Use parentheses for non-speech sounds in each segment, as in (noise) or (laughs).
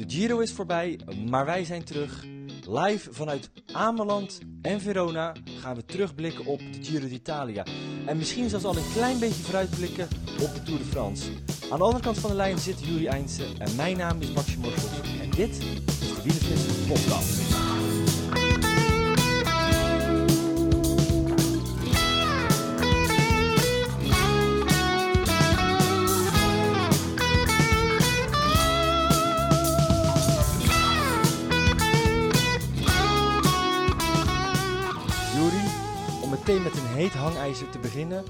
De Giro is voorbij, maar wij zijn terug. Live vanuit Ameland en Verona gaan we terugblikken op de Giro d'Italia. En misschien zelfs al een klein beetje vooruitblikken op de Tour de France. Aan de andere kant van de lijn zit Juri Eindse en mijn naam is Maxi Morsels. En dit is de Wielerflitser podcast. Meteen met een heet hangijzer te beginnen.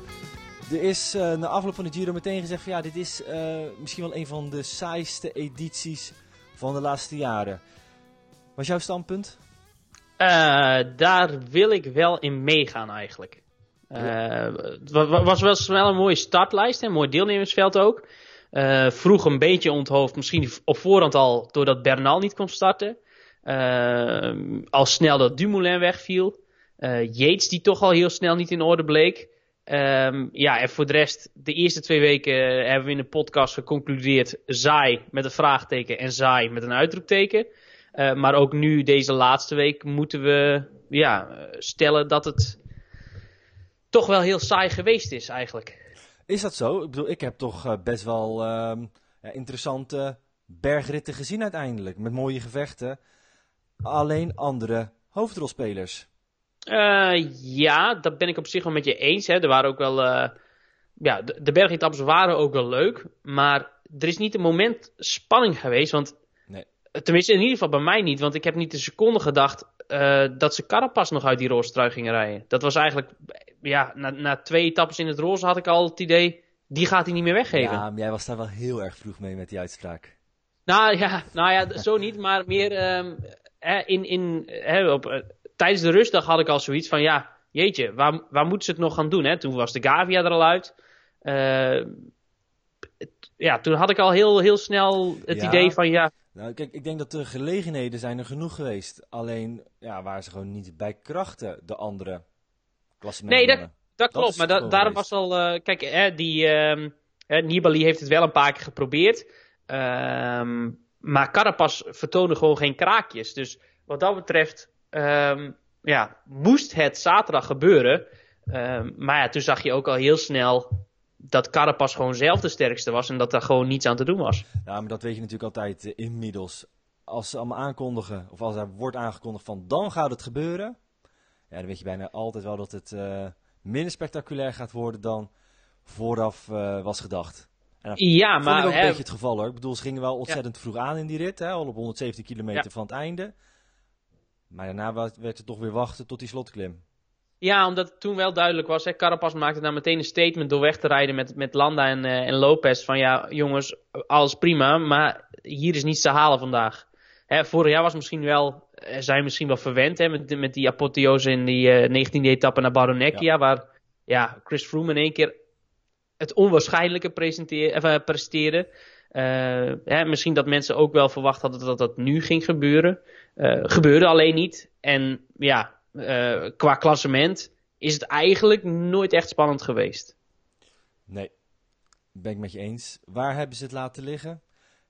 Er is eh, na afloop van de Giro meteen gezegd van ja, dit is eh, misschien wel een van de saaiste edities van de laatste jaren. Wat is jouw standpunt? Eh, daar wil ik wel in meegaan eigenlijk. Het wa- wa- was wel een mooie startlijst, een mooi deelnemersveld ook. Vroeg een beetje onthoofd, misschien op voorhand al, doordat Bernal niet kon starten. Al snel dat Dumoulin wegviel. Eh Yates die toch al heel snel niet in orde bleek. Ehm, ja, en voor de rest, de eerste twee weken eh, hebben we in de podcast geconcludeerd saai met een vraagteken en saai met een uitroepteken. Eh, maar ook nu, deze laatste week, moeten we ja, stellen dat het toch wel heel saai geweest is eigenlijk. Is dat zo? Ik bedoel, ik heb toch best wel ehm, interessante bergritten gezien uiteindelijk. Met mooie gevechten. Alleen andere hoofdrolspelers. Eh, ja, dat ben ik op zich wel met je eens. Hè. Er waren ook wel, eh, ja, de, de waren ook wel leuk. Maar er is niet een moment spanning geweest. Want, Nee. tenminste in ieder geval bij mij niet. Want ik heb niet een seconde gedacht eh, dat ze Carapaz nog uit die roze trui gingen rijden. Dat was eigenlijk, ja, na, na twee etappes in het roze had ik al het idee, die gaat hij niet meer weggeven. Ja, maar jij was daar wel heel erg vroeg mee met die uitspraak. Nou ja, nou ja, zo niet, maar meer ehm, in, in, hè, op, tijdens de rustdag had ik al zoiets van, ja, jeetje, waar, waar moeten ze het nog gaan doen? Hè? Toen was de Gavia er al uit. Eh, het- ja, toen had ik al heel, heel snel het Ja. idee van, ja, Nou, kijk, ik denk dat de gelegenheden zijn er genoeg geweest. Alleen, ja, waren ze gewoon niet bij krachten, de andere klassementmannen. Nee, dat Dat klopt. maar da- daarom was al, eh, kijk, hè, die, ehm, Nibali heeft het wel een paar keer geprobeerd. Ehm, maar Carapaz vertoonde gewoon geen kraakjes. Dus wat dat betreft, ehm, ja, moest het zaterdag gebeuren. Ehm, maar ja, toen zag je ook al heel snel dat Carapaz gewoon zelf de sterkste was en dat daar gewoon niets aan te doen was. Ja, maar dat weet je natuurlijk altijd eh, inmiddels. Als ze allemaal aankondigen, of als er wordt aangekondigd van dan gaat het gebeuren. Ja, dan weet je bijna altijd wel dat het eh, minder spectaculair gaat worden dan vooraf eh, was gedacht. En dat Ja, vond ik maar ook een hè, beetje het geval hoor. Ik bedoel, ze gingen wel ontzettend vroeg aan in die rit, hè, al op 170 kilometer Ja. van het einde. Maar daarna werd het toch weer wachten tot die slotklim. Ja, omdat het toen wel duidelijk was. Hè, Carapaz maakte daar meteen een statement door weg te rijden met, met Landa en, eh, en Lopez. Van ja, jongens, alles prima, maar hier is niets te halen vandaag. Hè, vorig jaar was misschien wel, eh, zijn misschien wel verwend hè, met, met die apotheose in die eh, 19e etappe naar Baronecchia. Waar ja, Chris Froome in één keer het onwaarschijnlijke presenteer, of, eh, presteerde. Eh, hè, misschien dat mensen ook wel verwacht hadden dat dat nu ging gebeuren. Eh, gebeurde alleen niet. En ja, eh, qua klassement is het eigenlijk nooit echt spannend geweest. Nee, ben ik met je eens. Waar hebben ze het laten liggen?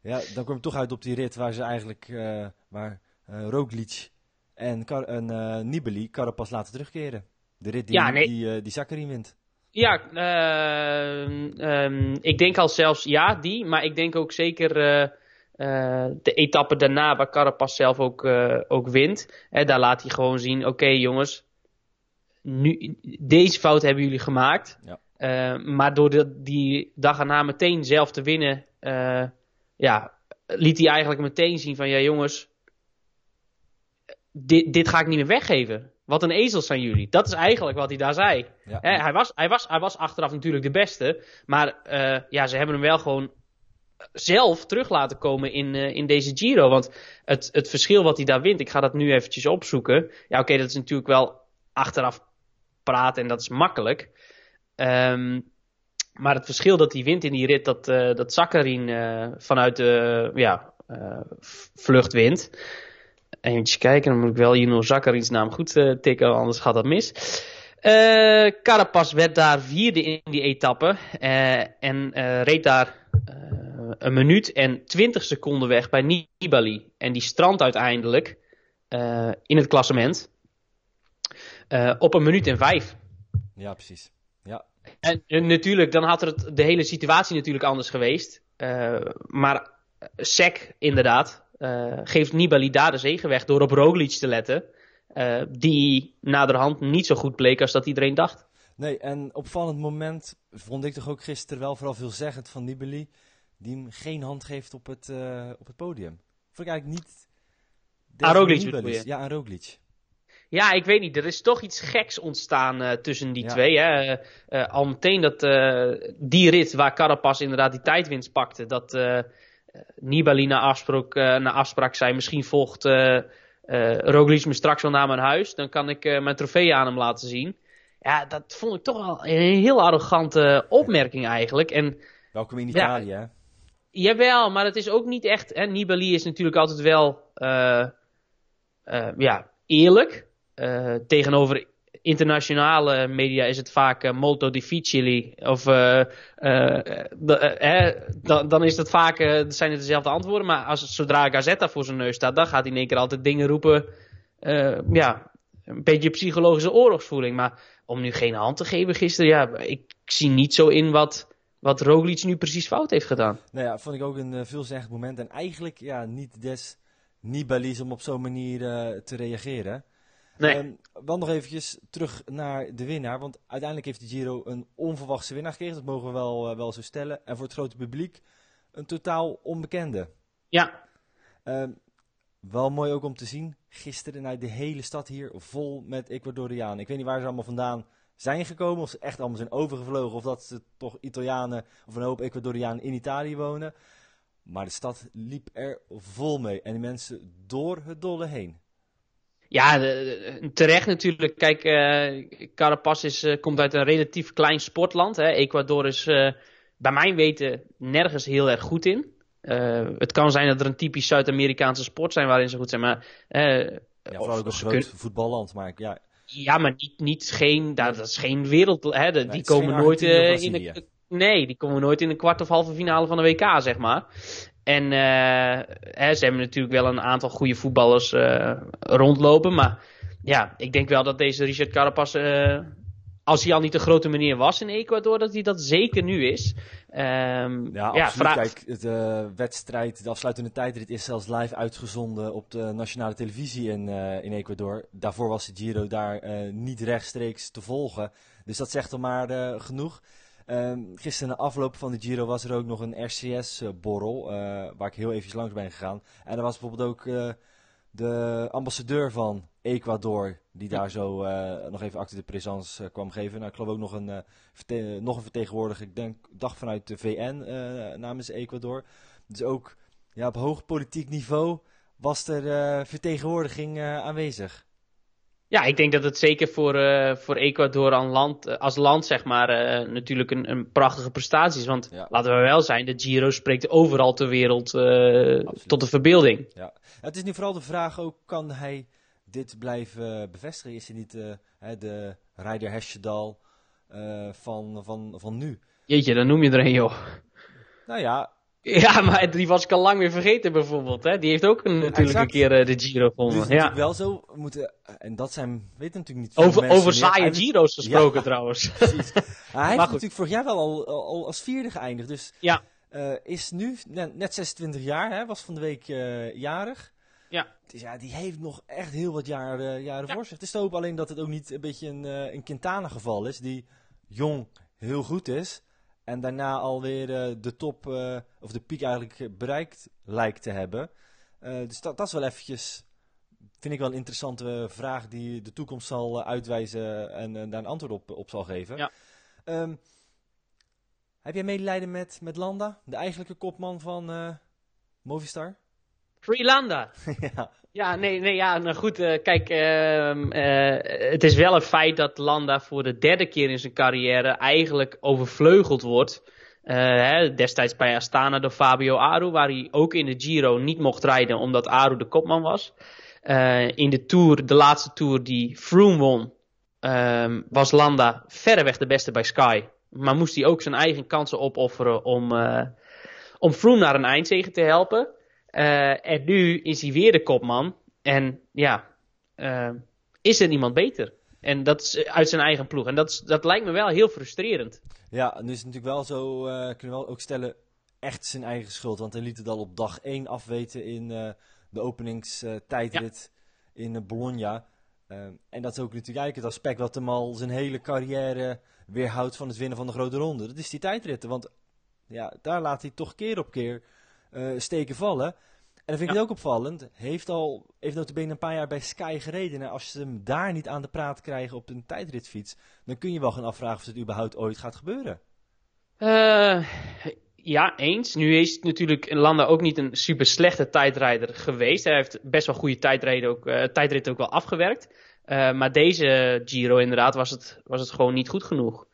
Ja, dan kom je toch uit op die rit waar ze eigenlijk, waar Roglic en, Kar en Nibali Carapaz laten terugkeren. De rit die, Ja, nee. die, die Sakharin wint. Ja, ehm, ehm, ik denk al zelfs ja, die. Maar ik denk ook zeker eh, eh, de etappe daarna waar Carapaz zelf ook, eh, ook wint. Hè, daar laat hij gewoon zien, oké jongens, nu, deze fout hebben jullie gemaakt. Ja. Maar door de, die dag erna meteen zelf te winnen, ja, liet hij eigenlijk meteen zien van, ja jongens, dit, dit ga ik niet meer weggeven. Wat een ezels zijn jullie. Dat is eigenlijk wat hij daar zei. Ja. Hij, was, hij, was, hij was achteraf natuurlijk de beste. Maar eh, ja, ze hebben hem wel gewoon zelf terug laten komen in, eh, in deze Giro. Want het, het verschil wat hij daar wint, ik ga dat nu eventjes opzoeken. Ja, oké, dat is natuurlijk wel achteraf praten en dat is makkelijk. Ehm, maar het verschil dat hij wint in die rit, dat, eh dat Sakharin eh, vanuit de ja, vlucht wint. Even kijken, dan moet ik wel Juno Zakharins naam goed eh, tikken, anders gaat dat mis. Eh Carapaz werd daar vierde in die etappe. eh, en reed daar een minuut en 20 seconden weg bij Nibali. En die strandt uiteindelijk in het klassement op een minuut en vijf. Ja, precies. Ja. En, en natuurlijk, dan had er het, de hele situatie natuurlijk anders geweest. maar Sek, inderdaad, geeft Nibali daar de zegen weg door op Roglic te letten. Uh, die naderhand niet zo goed bleek als dat iedereen dacht. Nee, en opvallend moment vond ik toch ook gisteren wel vooral veelzeggend van Nibali. Die hem geen hand geeft op het, uh, op het podium. Vond ik eigenlijk niet... Aan Roglic? Ja, aan Roglic. Ja, ik weet niet. Er is toch iets geks ontstaan uh, tussen die twee. Hè? Al meteen dat die rit waar Carapaz inderdaad die tijdwinst pakte. Dat Nibali na afspraak, na afspraak zei misschien volgt uh, Roglic me straks wel naar mijn huis. Dan kan ik mijn trofee aan hem laten zien. Ja, dat vond ik toch wel een heel arrogante opmerking eigenlijk. En, Welkom in Italië, ja, hè? Jawel, maar het is ook niet echt... Hè, Nibali is natuurlijk altijd wel ja, eerlijk. tegenover internationale media is het vaak uh, molto difficili. Of uh, uh, dan, dan is het vaak, zijn het dezelfde antwoorden. Maar als, zodra Gazetta voor zijn neus staat, dan gaat hij in één keer altijd dingen roepen. ja, een beetje psychologische oorlogsvoering. Maar om nu geen hand te geven gisteren, ja, ik zie niet zo in wat, wat Roglic nu precies fout heeft gedaan. Nou ja, vond ik ook een veelzeggend moment. En eigenlijk, ja, niet des Nibali's om op zo'n manier te reageren. Nee. Um, wel nog eventjes terug naar de winnaar. Want uiteindelijk heeft de Giro een onverwachte winnaar gekregen. Dat mogen we wel, uh, wel zo stellen. En voor het grote publiek een totaal onbekende. Ja. Um, wel mooi ook om te zien. Gisteren naar de hele stad hier vol met Ecuadorianen. Ik weet niet waar ze allemaal vandaan zijn gekomen. Of ze echt allemaal zijn overgevlogen. Of dat ze toch Italianen of een hoop Ecuadorianen in Italië wonen. Maar de stad liep er vol mee. En de mensen door het dolle heen. Ja, terecht natuurlijk. Kijk, uh, Carapaz is, uh, komt uit een relatief klein sportland. Hè. Ecuador is uh, bij mijn weten nergens heel erg goed in. het kan zijn dat er een typisch Zuid-Amerikaanse sport zijn waarin ze goed zijn. Maar, ja, vooral ook een groot voetballand. Maar ja, ja, maar niet, niet geen, dat, is geen wereld. Hè, de, die komen nooit in de, Nee, die komen nooit in de kwart of halve finale van de WK, zeg maar. En uh, hè, ze hebben natuurlijk wel een aantal goede voetballers uh, rondlopen. Maar ja, ik denk wel dat deze Richard Carapaz, uh, als hij al niet de grote meneer was in Ecuador, dat hij dat zeker nu is. Um, ja, ja Kijk, de wedstrijd, de afsluitende tijdrit is zelfs live uitgezonden op de nationale televisie in, in Ecuador. Daarvoor was de Giro daar niet rechtstreeks te volgen. Dus dat zegt al maar genoeg. Um, gisteren na afloop van de Giro was er ook nog een RCS-borrel, uh, eh, waar ik heel even langs ben gegaan. En er was bijvoorbeeld ook uh, de ambassadeur van Ecuador, die daar zo nog even acte de présence kwam geven. Nou, ik geloof ook nog een, nog een vertegenwoordiger, ik denk, dag vanuit de VN namens Ecuador. Dus ook ja, op hoog politiek niveau was er vertegenwoordiging aanwezig. Ja, ik denk dat het zeker voor, uh, voor Ecuador als land, eh, als land zeg maar, uh, natuurlijk een, een prachtige prestatie is. Want ja. laten we wel zijn, de Giro spreekt overal ter wereld uh, tot de verbeelding. Ja. Het is nu vooral de vraag ook, kan hij dit blijven bevestigen? Is hij niet de Rijder Hesjedal van, van, van nu? Jeetje, dan noem je er een joh. Nou ja, (laughs) ja, maar die was ik al lang weer vergeten bijvoorbeeld. Hè? Die heeft ook een, natuurlijk een keer uh, de Giro gewonnen. Dus ja. wel zo moeten, eh, en dat zijn, weet natuurlijk niet Over, over saaie Giro's gesproken ja, trouwens. (laughs) Precies. (laughs) hij heeft natuurlijk vorig jaar wel al, al, als vierde geëindigd. Dus ja. Uh, is nu net, net 26 jaar, hè? was van de week uh, jarig. Ja. Dus ja, die heeft nog echt heel wat jaar, jaren ja. voor zich. Het is te hopen alleen dat het ook niet een beetje een, een Quintana geval is, die jong heel goed is. En daarna alweer uh, de top, uh, of de piek eigenlijk bereikt lijkt te hebben. Uh, dus dat, dat is wel eventjes, vind ik wel een interessante vraag die de toekomst zal uitwijzen en daar een antwoord op, op zal geven. Ja. Um, heb jij medelijden met, met Landa, de eigenlijke kopman van Movistar? Free Landa! (laughs) ja. Ja, nee, nee, ja, nou goed, uh, kijk, uh, uh, het is wel een feit dat Landa voor de derde keer in zijn carrière eigenlijk overvleugeld wordt. Hè, destijds bij Astana door Fabio Aru, waar hij ook in de Giro niet mocht rijden omdat Aru de kopman was. in de Tour, de laatste Tour die Froome won, ehm, was Landa verreweg de beste bij Sky. Maar moest hij ook zijn eigen kansen opofferen om om Froome naar een eindzege te helpen. En nu is hij weer de kopman. En ja, is er niemand beter? En dat is uit zijn eigen ploeg. En dat, is, dat lijkt me wel heel frustrerend. Ja, nu is het natuurlijk wel zo, uh, kunnen we wel ook stellen, echt zijn eigen schuld. Want hij liet het al op dag 1 afweten in de openingstijdrit ja. in Bologna. En dat is ook natuurlijk eigenlijk het aspect wat hem al zijn hele carrière weerhoudt van het winnen van de grote ronde. Dat is die tijdritten. Want ja, daar laat hij toch keer op keer steken vallen. En dan vind ik het ook opvallend. Heeft al, heeft notabene een paar jaar bij Sky gereden. En als ze hem daar niet aan de praat krijgen op een tijdritfiets, dan kun je wel gaan afvragen of het überhaupt ooit gaat gebeuren. Uh, ja, eens. Nu is het natuurlijk Landa ook niet een super slechte tijdrijder geweest. Hij heeft best wel goede tijdritten ook, uh, tijdrit ook wel afgewerkt. Uh, maar deze Giro inderdaad was het, was het gewoon niet goed genoeg.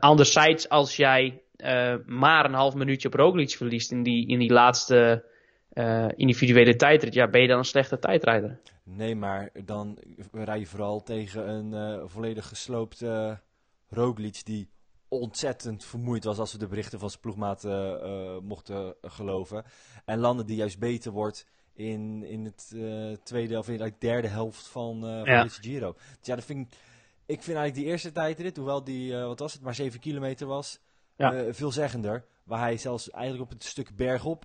anderzijds, als jij maar een half minuutje op Roglic verliest in die, in die laatste uh, individuele tijdrit, ja, ben je dan een slechte tijdrijder? Nee, maar dan rij je vooral tegen een uh, volledig gesloopt uh, Roglic die ontzettend vermoeid was als we de berichten van zijn ploegmaat mochten geloven. En landen die juist beter wordt in, in het tweede of in de derde helft van, van ja. deze Giro. Dus ja, dat vind ik, ik vind eigenlijk die eerste tijdrit, hoewel die, wat was het, maar 7 kilometer was, ja. veelzeggender. Waar hij zelfs eigenlijk op het stuk bergop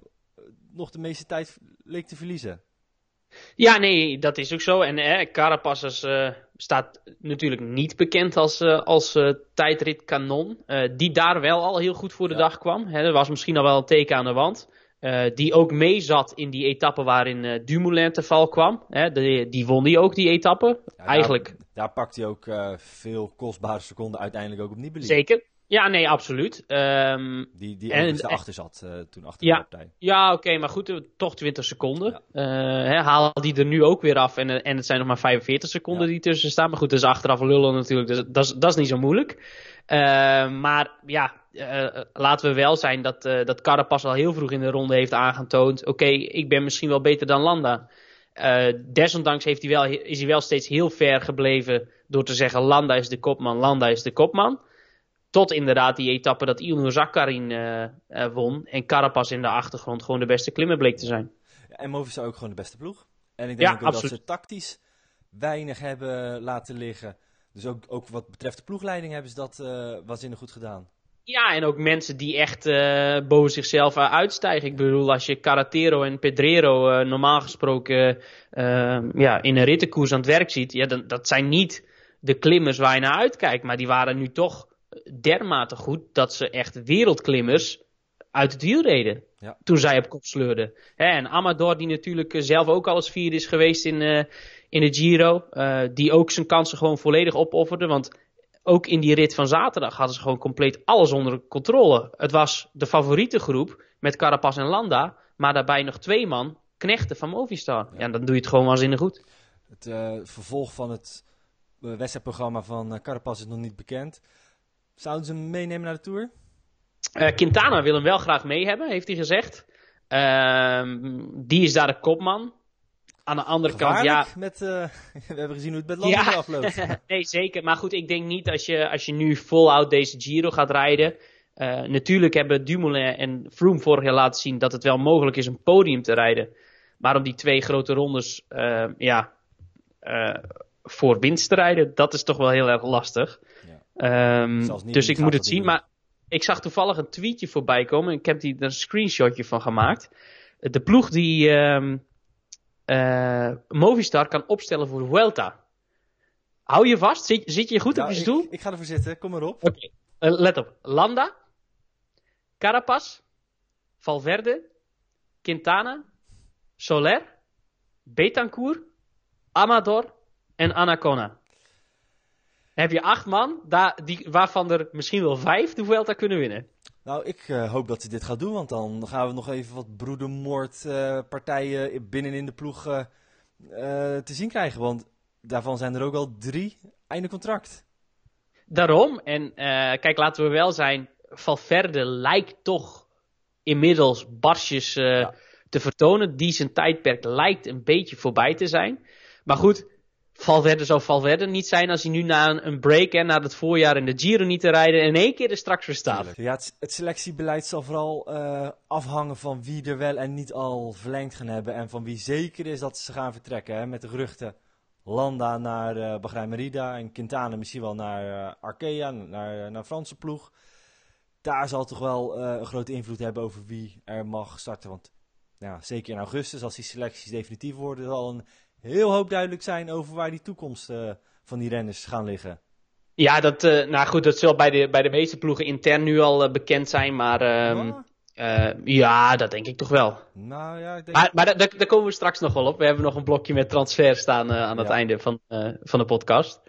nog de meeste tijd leek te verliezen. Ja, nee, dat is ook zo. En eh, Carapaz uh, staat natuurlijk niet bekend als, uh, als uh, tijdritkanon. die daar wel al heel goed voor de dag kwam. Hè, er was misschien al wel een teken aan de wand. die ook mee zat in die etappe waarin Dumoulin te val kwam. Hè, die, die won die ook, die etappe. Eigenlijk. Daar, daar pakt hij ook veel kostbare seconden uiteindelijk ook op Nibali. Zeker. Ja, nee, absoluut. Um, die die en, erachter zat uh, toen achter ja, de partij. Ja, oké, maar goed, toch 20 seconden. Ja. Uh, haal die er nu ook weer af en, en het zijn nog maar 45 seconden ja. die tussen staan. Maar goed, dat is achteraf lullen natuurlijk, dus dat, is, dat is niet zo moeilijk. Uh, maar ja, laten we wel zijn dat, dat Carapaz al heel vroeg in de ronde heeft aangetoond... oké, okay, ik ben misschien wel beter dan Landa. desondanks heeft hij wel, is hij wel steeds heel ver gebleven door te zeggen... Landa is de kopman, Landa is de kopman... Tot inderdaad die etappe dat Ilnur Zakarin uh, uh, won. En Carapaz in de achtergrond gewoon de beste klimmer bleek te zijn. Ja, en Movistar ook gewoon de beste ploeg. En ik denk ja, ook absoluut. dat ze tactisch weinig hebben laten liggen. Dus ook, ook wat betreft de ploegleiding hebben ze dat uh, waanzinnig goed gedaan. Ja, en ook mensen die echt uh, boven zichzelf uitstijgen. Ik bedoel, als je Caratero en Pedrero uh, normaal gesproken uh, ja, in een rittenkoers aan het werk ziet. Ja, dan, dat zijn niet de klimmers waar je naar uitkijkt. Maar die waren nu toch dermate goed dat ze echt wereldklimmers uit het wiel reden. Ja. Toen zij op kop sleurden. en Amador, die natuurlijk zelf ook al eens vierde is geweest in, uh, in de Giro. Uh, die ook zijn kansen gewoon volledig opofferde. Want ook in die rit van zaterdag hadden ze gewoon compleet alles onder controle. Het was de favoriete groep met Carapaz en Landa. Maar daarbij nog twee man, knechten van Movistar. Ja, ja dan doe je het gewoon waanzinnig goed. Het uh, vervolg van het wedstrijdprogramma van Carapaz is nog niet bekend. Zouden ze hem meenemen naar de Tour? Uh, Quintana wil hem wel graag mee hebben, heeft hij gezegd. Uh, die is daar de kopman. Aan de andere kant, ja. Met, uh, (laughs) we hebben gezien hoe het met Landa ja. afloopt. (laughs) nee, zeker. Maar goed, ik denk niet als je, als je nu voluit deze Giro gaat rijden. Uh, natuurlijk hebben Dumoulin en Froome vorig jaar laten zien dat het wel mogelijk is een podium te rijden. Maar om die twee grote rondes ja, voor winst te rijden, dat is toch wel heel erg lastig. Um, dus ik moet het zien. Maar ik zag toevallig een tweetje voorbij komen. Ik heb die, er een screenshotje van gemaakt. De ploeg die um, uh, Movistar kan opstellen voor de Vuelta. Hou je vast? Zit, zit je goed nou, op je stoel? Ik, ik, ga ervoor zitten. Kom maar op. Okay. Uh, let op. Landa. Carapaz. Valverde. Quintana. Soler. Betancourt. Amador. En Anacona heb je acht man, daar, die, waarvan er misschien wel vijf de Vuelta kunnen winnen. Nou, ik uh, hoop dat ze dit gaat doen, want dan gaan we nog even wat broedermoordpartijen uh, binnenin de ploeg uh, te zien krijgen. Want daarvan zijn er ook al drie einde contract. Daarom, en kijk, laten we wel zijn, Valverde lijkt toch inmiddels barsjes ja. te vertonen. Die zijn tijdperk lijkt een beetje voorbij te zijn. Maar goed, Valverde zou Valverde niet zijn als hij nu na een, break en na het voorjaar in de Giro niet te rijden in één keer er straks weer staat. Ja, het, selectiebeleid zal vooral uh, afhangen van wie er wel en niet al verlengd gaan hebben en van wie zeker is dat ze gaan vertrekken. Hè, met de geruchten Landa naar uh, Bahrein Merida en Quintana misschien wel naar uh, Arkea, naar, naar Franse ploeg. Daar zal toch wel een grote invloed hebben over wie er mag starten. Want zeker in augustus, als die selecties definitief worden, zal een heel hoop duidelijk zijn over waar die toekomst uh, van die renners gaan liggen. Ja, dat, uh, nou goed, dat zal bij de, bij de meeste ploegen intern nu al uh, bekend zijn, maar um, ja? ja? dat denk ik toch wel. Nou ja, ik denk... Maar, maar daar, daar komen we straks nog wel op. We hebben nog een blokje met transfer staan aan het ja. einde van, van de podcast.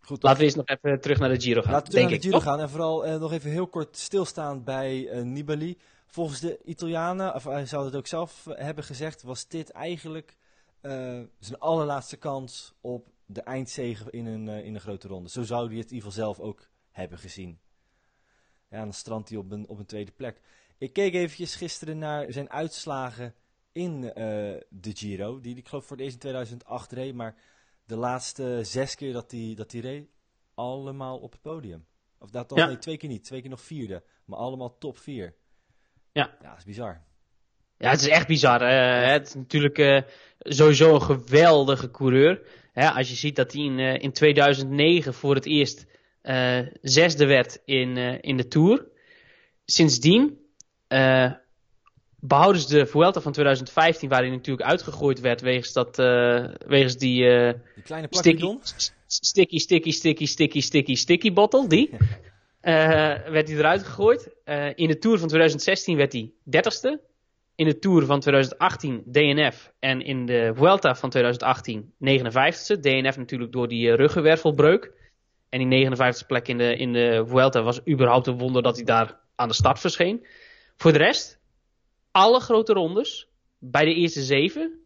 Goed, Laten we eens nog even terug naar de Giro gaan. Laten we naar de Giro gaan en vooral nog even heel kort stilstaan bij Nibali. Volgens de Italianen, of hij zou het ook zelf hebben gezegd, was dit eigenlijk uh, zijn allerlaatste kans op de eindzege in een, uh, in een grote ronde. Zo zou hij het in ieder geval zelf ook hebben gezien. Ja, dan strandt hij op een, op een tweede plek. Ik keek eventjes gisteren naar zijn uitslagen in uh, de Giro. Die ik geloof voor het eerst in 2008 reed. Maar de laatste zes keer dat hij, dat reed, allemaal op het podium. Of dat Ja. nee, twee keer niet. Twee keer nog vierde. Maar allemaal top vier. Ja. Ja, dat is bizar. Ja, het is echt bizar. Eh, het is natuurlijk eh, sowieso een geweldige coureur. Hè, als je ziet dat hij in, eh, in 2009 voor het eerst zesde werd in, in de Tour. Sindsdien eh, behouden ze de Vuelta van 2015, waar hij natuurlijk uitgegooid werd wegens, dat, wegens die Die kleine sticky, sticky, sticky, sticky, sticky, sticky, sticky bottle, die. (laughs) Werd hij eruit gegooid. In de Tour van 2016 werd hij 30ste. In de Tour van 2018 DNF. En in de Vuelta van 2018 59ste. DNF natuurlijk door die eh, ruggenwervelbreuk. En die 59ste plek in de, in de Vuelta was überhaupt een wonder dat hij daar aan de start verscheen. Voor de rest, alle grote rondes bij de eerste zeven.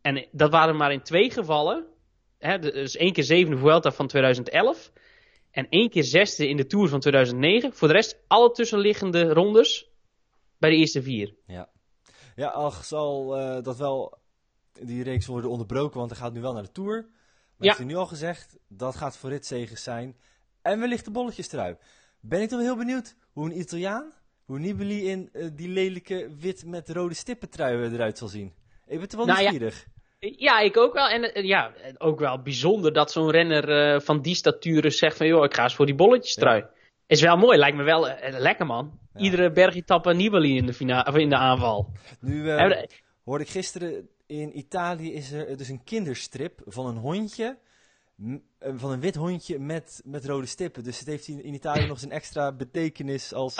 En dat waren maar in twee gevallen. Hè, dus één keer zevende Vuelta van 2011. En één keer zesde in de Tour van 2009. Voor de rest alle tussenliggende rondes bij de eerste vier. Ja. Ja, ach, zal eh, dat wel die reeks worden onderbroken, want hij gaat nu wel naar de Tour. Maar Ja. heeft hij nu al gezegd, dat gaat voor ritzegers zijn. En wellicht de bolletjes trui. Ben ik toch heel benieuwd hoe een Italiaan, hoe Nibali in eh, die lelijke wit met rode stippen trui eruit zal zien. Ik ben toch wel Nou nieuwsgierig. Ja, ik ook wel. En eh, ja, ook wel bijzonder dat zo'n renner van die statuur zegt van... joh, ik ga eens voor die bolletjes trui. Is wel mooi, lijkt me wel eh, lekker man. Ja. Iedere bergetappe Nibali in de, of in de aanval. Nu we- hoorde ik gisteren, in Italië is er dus een kinderstrip van een hondje. eh, Van een wit hondje met, met rode stippen. Dus het heeft in, in Italië nog eens een extra betekenis als,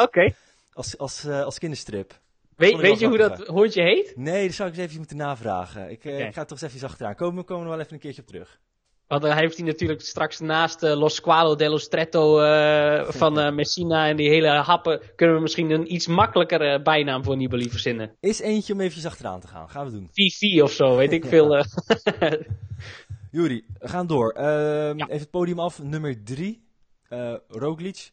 als, als, als kinderstrip. Weet, je hoe dat hondje heet? Nee, dat zou ik eens even moeten navragen. Ik, ik ga toch eens even achteraan. Komen we komen er wel even een keertje op terug. Want dan heeft hij natuurlijk straks naast eh, Los Squalo dello Stretto eh, van eh, (laughs) Messina en die hele happen... kunnen we misschien een iets makkelijker bijnaam voor Nibali verzinnen. Is eentje om eventjes achteraan te gaan. Gaan we doen. VV of zo, weet ik (laughs) veel. (laughs) Juri, we gaan door. Ehm, Ja. Even het podium af. Nummer drie. eh Roglic.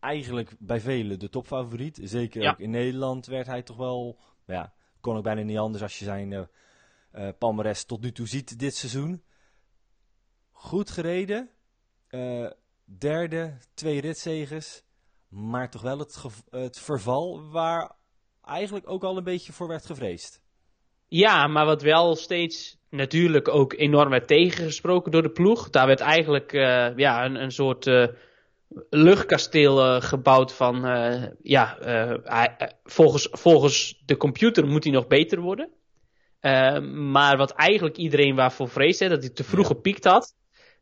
Eigenlijk bij velen de topfavoriet. Zeker Ja. ook in Nederland werd hij toch wel... Ja, kon ook bijna niet anders als je zijn palmares tot nu toe ziet dit seizoen. Goed gereden. Eh, derde, twee ritzegers. Maar toch wel het, het verval waar eigenlijk ook al een beetje voor werd gevreesd. Ja, maar wat wel steeds natuurlijk ook enorm werd tegengesproken door de ploeg. Daar werd eigenlijk eh, ja, een, een soort eh, luchtkasteel gebouwd van... ja, volgens, volgens de computer moet hij nog beter worden. Maar wat eigenlijk iedereen waarvoor vreesde, dat hij te vroeg Ja. gepiekt had...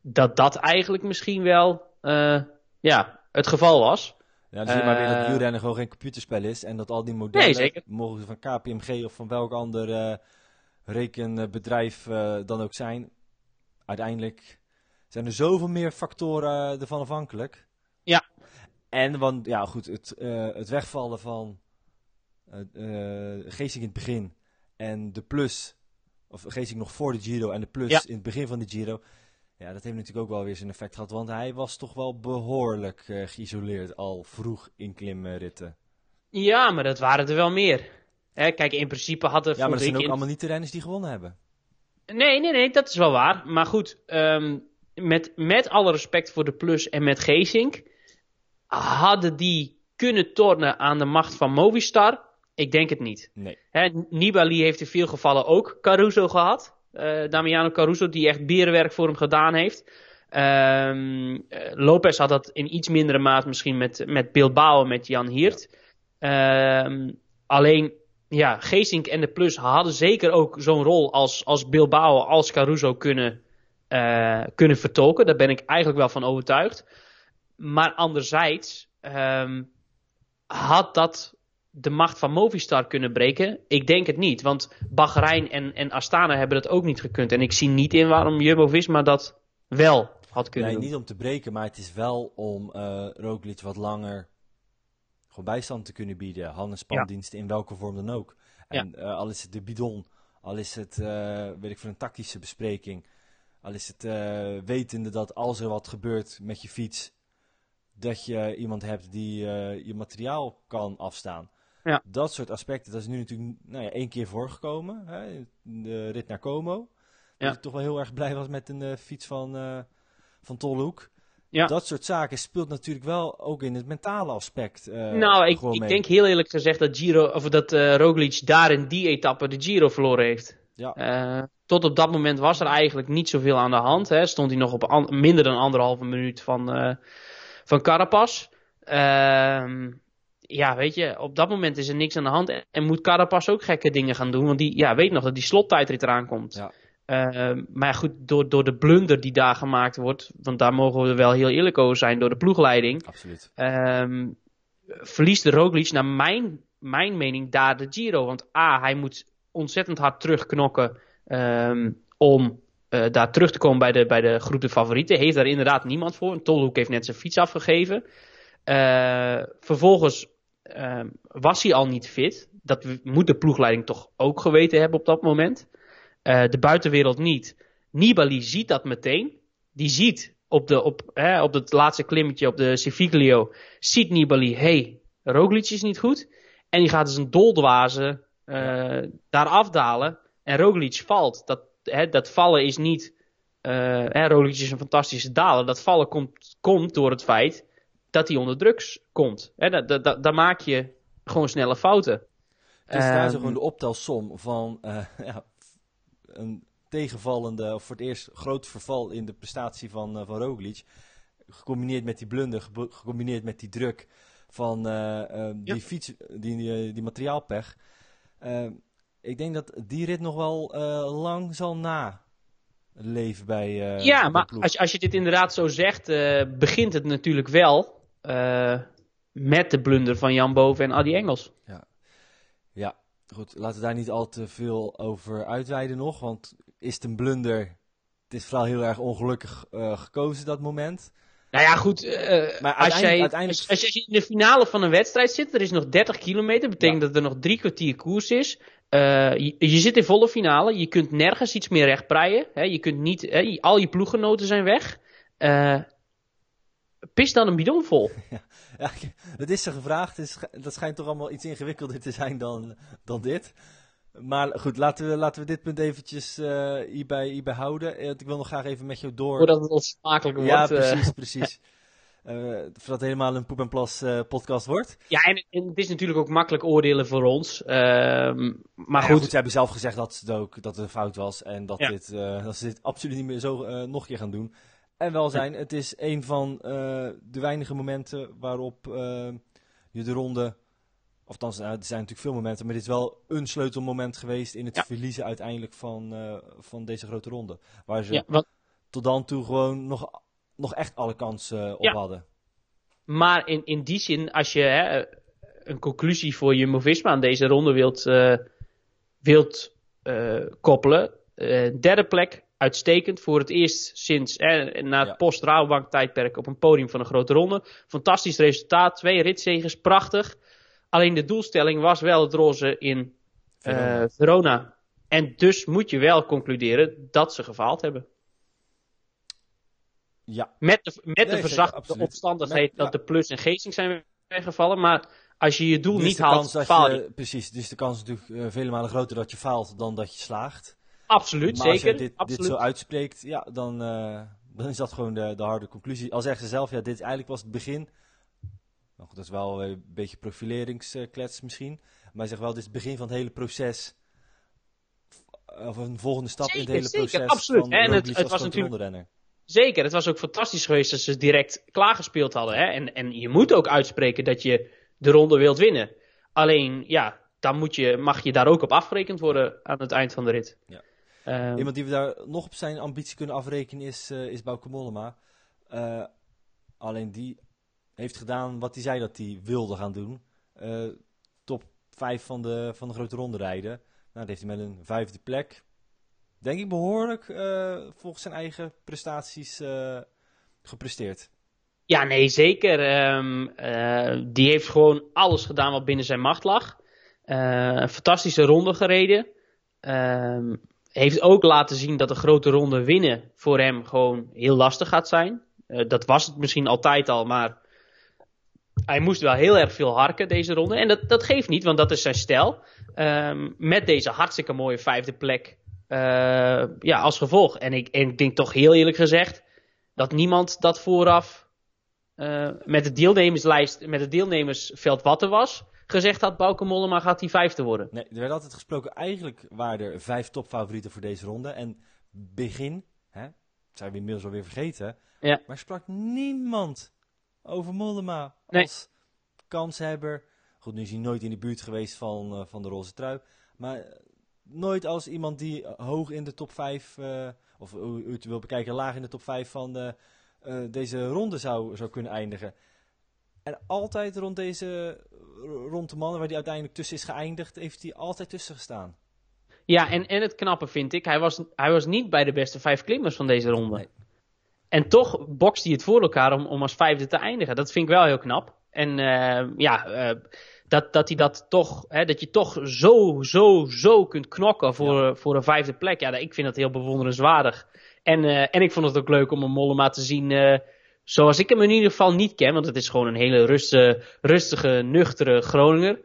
dat dat eigenlijk misschien wel eh, ja, het geval was. Ja, dan zie je maar weer dat Eh, wielrennen gewoon geen computerspel is. En dat al die modellen, Nee, zeker. mogen ze van KPMG of van welk ander eh, rekenbedrijf dan ook zijn. Uiteindelijk zijn er zoveel meer factoren ervan afhankelijk. Ja. En want, ja goed, het, het wegvallen van Geesink in het begin en de plus, of Geesink nog voor de Giro en de plus Ja. in het begin van de Giro. Ja, dat heeft natuurlijk ook wel weer zijn effect gehad, want hij was toch wel behoorlijk eh, geïsoleerd al vroeg in klimritten. Ja, maar dat waren er wel meer. Hè, kijk, in principe had er Ja, maar dat zijn ook in- allemaal niet de renners die gewonnen hebben. Nee, nee, nee, dat is wel waar. Maar goed, ehm, met, met alle respect voor de Plus en met Geesink, hadden die kunnen tornen aan de macht van Movistar? Ik denk het niet. Nee. Hè, Nibali heeft in veel gevallen ook Caruso gehad. Eh, Damiano Caruso, die echt berenwerk voor hem gedaan heeft. Eh, Lopez had dat in iets mindere maat misschien met, met Bilbao en met Jan Hiert. Ehm, alleen, ja, Geesink en de Plus hadden zeker ook zo'n rol als, als Bilbao, als Caruso kunnen, eh, kunnen vertolken. Daar ben ik eigenlijk wel van overtuigd. Maar anderzijds ehm, had dat de macht van Movistar kunnen breken? Ik denk het niet, want Bahrein en, en Astana hebben dat ook niet gekund. En ik zie niet in waarom Jumbo-Visma dat wel had kunnen Nee, doen. niet om te breken, maar het is wel om eh Roglic wat langer gewoon bijstand te kunnen bieden. Hand- en spandiensten in welke vorm dan ook. En eh, al is het de bidon, al is het, eh, weet ik veel, een tactische bespreking. Al is het wetende dat als er wat gebeurt met je fiets, dat je iemand hebt die je materiaal kan afstaan. Ja. Dat soort aspecten, dat is nu natuurlijk nou ja, één keer voorgekomen. Hè, de rit naar Como. Ja. Dat ik toch wel heel erg blij was met een eh, fiets van, eh van Tolhoek. Ja. Dat soort zaken speelt natuurlijk wel ook in het mentale aspect. eh, nou, ik, ik denk heel eerlijk gezegd dat, Giro, of dat eh, Roglic daar in die etappe de Giro verloren heeft. Ja. Tot op dat moment was er eigenlijk niet zoveel aan de hand. Hè. Stond hij nog op minder dan anderhalve minuut van, van Carapaz. Ja, weet je, op dat moment is er niks aan de hand. En, moet Carapaz ook gekke dingen gaan doen. Want die ja, weet nog dat die slottijdrit eraan komt. Ja. Ehm, maar goed, door, door de blunder die daar gemaakt wordt. Want daar mogen we wel heel eerlijk over zijn. Door de ploegleiding. Absoluut. Ehm, verliest de Roglic naar mijn, mijn mening daar de Giro. Want A, hij moet ontzettend hard terugknokken ehm, om eh, daar terug te komen bij de, bij de groep de favorieten. Heeft daar inderdaad niemand voor. Tolhoek heeft net zijn fiets afgegeven. Eh, vervolgens ehm, was hij al niet fit. Dat moet de ploegleiding toch ook geweten hebben op dat moment. Eh, de buitenwereld niet. Nibali ziet dat meteen. Die ziet op, de, op, hè, op het laatste klimmetje op de Civiglio. Ziet Nibali, hey, Roglic is niet goed. En die gaat dus een doldwaze eh, daar afdalen. En Roglic valt. Dat, hè, dat vallen is niet... eh hè, Roglic is een fantastische daler. Dat vallen komt, komt door het feit dat hij onder drugs komt. Hè, dat, dat, dat, daar maak je gewoon snelle fouten. Het is Ehm, gewoon de optelsom van eh, (laughs) ja, een tegenvallende, of voor het eerst groot verval in de prestatie van, eh, van Roglic. Gecombineerd met die blunder, gecombineerd met die druk van eh, die Ja. fiets, die, die, die materiaalpech. Eh, ik denk dat die rit nog wel eh, lang zal na leven bij. eh, ja, maar als, je- als je dit inderdaad zo zegt, eh, begint het natuurlijk wel eh, met de blunder van Jan Boven en Adi Engels. Ja, goed. Laten we daar niet al te veel over uitweiden nog. Want is het een blunder? Het is vooral heel erg ongelukkig eh, gekozen, dat moment. Nou ja, goed. eh, Maar als, jij, uiteindelijk- als, als je in de finale van een wedstrijd zit, er is nog 30 kilometer, betekent Ja. dat er nog drie kwartier koers is. Je, je zit in volle finale, je kunt nergens iets meer rechtbreien. Hè, je kunt niet, hè, al je ploeggenoten zijn weg. Pis dan een bidon vol. (laughs) Ja, dat is ze gevraagd. Is, dat schijnt toch allemaal iets ingewikkelder te zijn dan, dan dit. Maar goed, laten we, laten we dit punt eventjes eh, hierbij, hierbij houden. Eh, ik wil nog graag even met jou door. Voordat het onsmakelijk wordt. ja, eh. precies, (laughs) precies. Voordat het helemaal een poep en plas podcast wordt. Ja, en, en het is natuurlijk ook makkelijk oordelen voor ons. Ehm, maar goed, goed, ze hebben zelf gezegd dat het ook dat het een fout was. En dat, Ja. dit, dat ze dit absoluut niet meer zo nog een keer gaan doen. En wel zijn, het is een van eh, de weinige momenten waarop eh, je de ronde. Althans, nou, er zijn natuurlijk veel momenten, maar dit is wel een sleutelmoment geweest in het Ja. verliezen uiteindelijk van, eh, van deze grote ronde. Waar ze ja, tot dan toe gewoon nog, nog echt alle kansen op Ja. hadden. maar in, in die zin, als je hè, een conclusie voor Jumbo-Visma aan deze ronde wilt, wilt koppelen. derde plek, uitstekend. Voor het eerst sinds eh, na het Ja. post-Rabobank tijdperk op een podium van een grote ronde. Fantastisch resultaat, twee ritzegers, prachtig. Alleen de doelstelling was wel het roze in eh, Verona. Verona. En dus moet je wel concluderen dat ze gefaald hebben. Ja, Met de, met Nee, de verzachte omstandigheid Met- dat ja. de plus en geesting zijn weggevallen. Maar als je je doel Dus niet haalt, faal je. Precies, dus de kans is natuurlijk eh, vele malen groter dat je faalt dan dat je slaagt. Absoluut, maar als zeker. je dit, absoluut. dit zo uitspreekt, ja, dan, uh, dan is dat gewoon de, de harde conclusie. Al zeggen ze zelf, ja, dit eigenlijk was het begin. Nou goed, dat is wel een beetje profileringsklets misschien. Maar zegt wel, dit is het begin van het hele proces. Of een volgende stap zeker, in het hele zeker, proces. Absoluut. Van en het, het was natuurlijk. Zeker, het was ook fantastisch geweest dat ze direct klaargespeeld hadden. Hè? En, en je moet ook uitspreken dat je de ronde wilt winnen. Alleen, ja, dan moet je, mag je daar ook op afgerekend worden aan het eind van de rit. Ja. Um, Iemand die we daar nog op zijn ambitie kunnen afrekenen is, uh, is Bauke Mollema. Uh, alleen die heeft gedaan wat hij zei dat hij wilde gaan doen. Uh, top 5 van de, van de grote ronde rijden. Nou, dat heeft hij met een vijfde plek. Denk ik behoorlijk volgens zijn eigen prestaties gepresteerd. Ja, nee, zeker. Um, die heeft gewoon alles gedaan wat binnen zijn macht lag. een fantastische ronde gereden. Um, heeft ook laten zien dat de grote ronde winnen voor hem gewoon heel lastig gaat zijn. Uh, dat was het misschien altijd al, maar hij moest wel heel erg veel harken deze ronde. En dat, dat geeft niet, want dat is zijn stijl. Um, met deze hartstikke mooie vijfde plek uh, ja, als gevolg. En ik, en ik denk toch heel eerlijk gezegd dat niemand dat vooraf uh, met de deelnemerslijst, met het deelnemersveld wat er was gezegd had, Bauke Mollema gaat die vijfde worden. Nee, er werd altijd gesproken, eigenlijk waren er vijf topfavorieten voor deze ronde. En begin, hè, zijn we inmiddels alweer vergeten, ja. maar sprak niemand over Mollema als nee. kanshebber. Goed, nu is hij nooit in de buurt geweest van, uh, van de roze trui, maar nooit als iemand die hoog in de top 5, uh, of hoe u het wil bekijken, laag in de top 5 van de, deze ronde zou, zou kunnen eindigen. En altijd rond deze, rond de mannen waar hij uiteindelijk tussen is geëindigd, heeft hij altijd tussen gestaan. Ja, en, en het knappe vind ik, hij was, hij was niet bij de beste vijf klimmers van deze ronde. Nee. En toch bokst hij het voor elkaar om, om als vijfde te eindigen. Dat vind ik wel heel knap. En uh, ja, uh, dat, dat hij dat toch, hè, dat je toch zo, zo, zo kunt knokken voor, ja. voor een vijfde plek. Ja, ik vind dat heel bewonderenswaardig. En, uh, en ik vond het ook leuk om een Mollema te zien zoals ik hem in ieder geval niet ken, want het is gewoon een hele rustige, rustige nuchtere Groninger.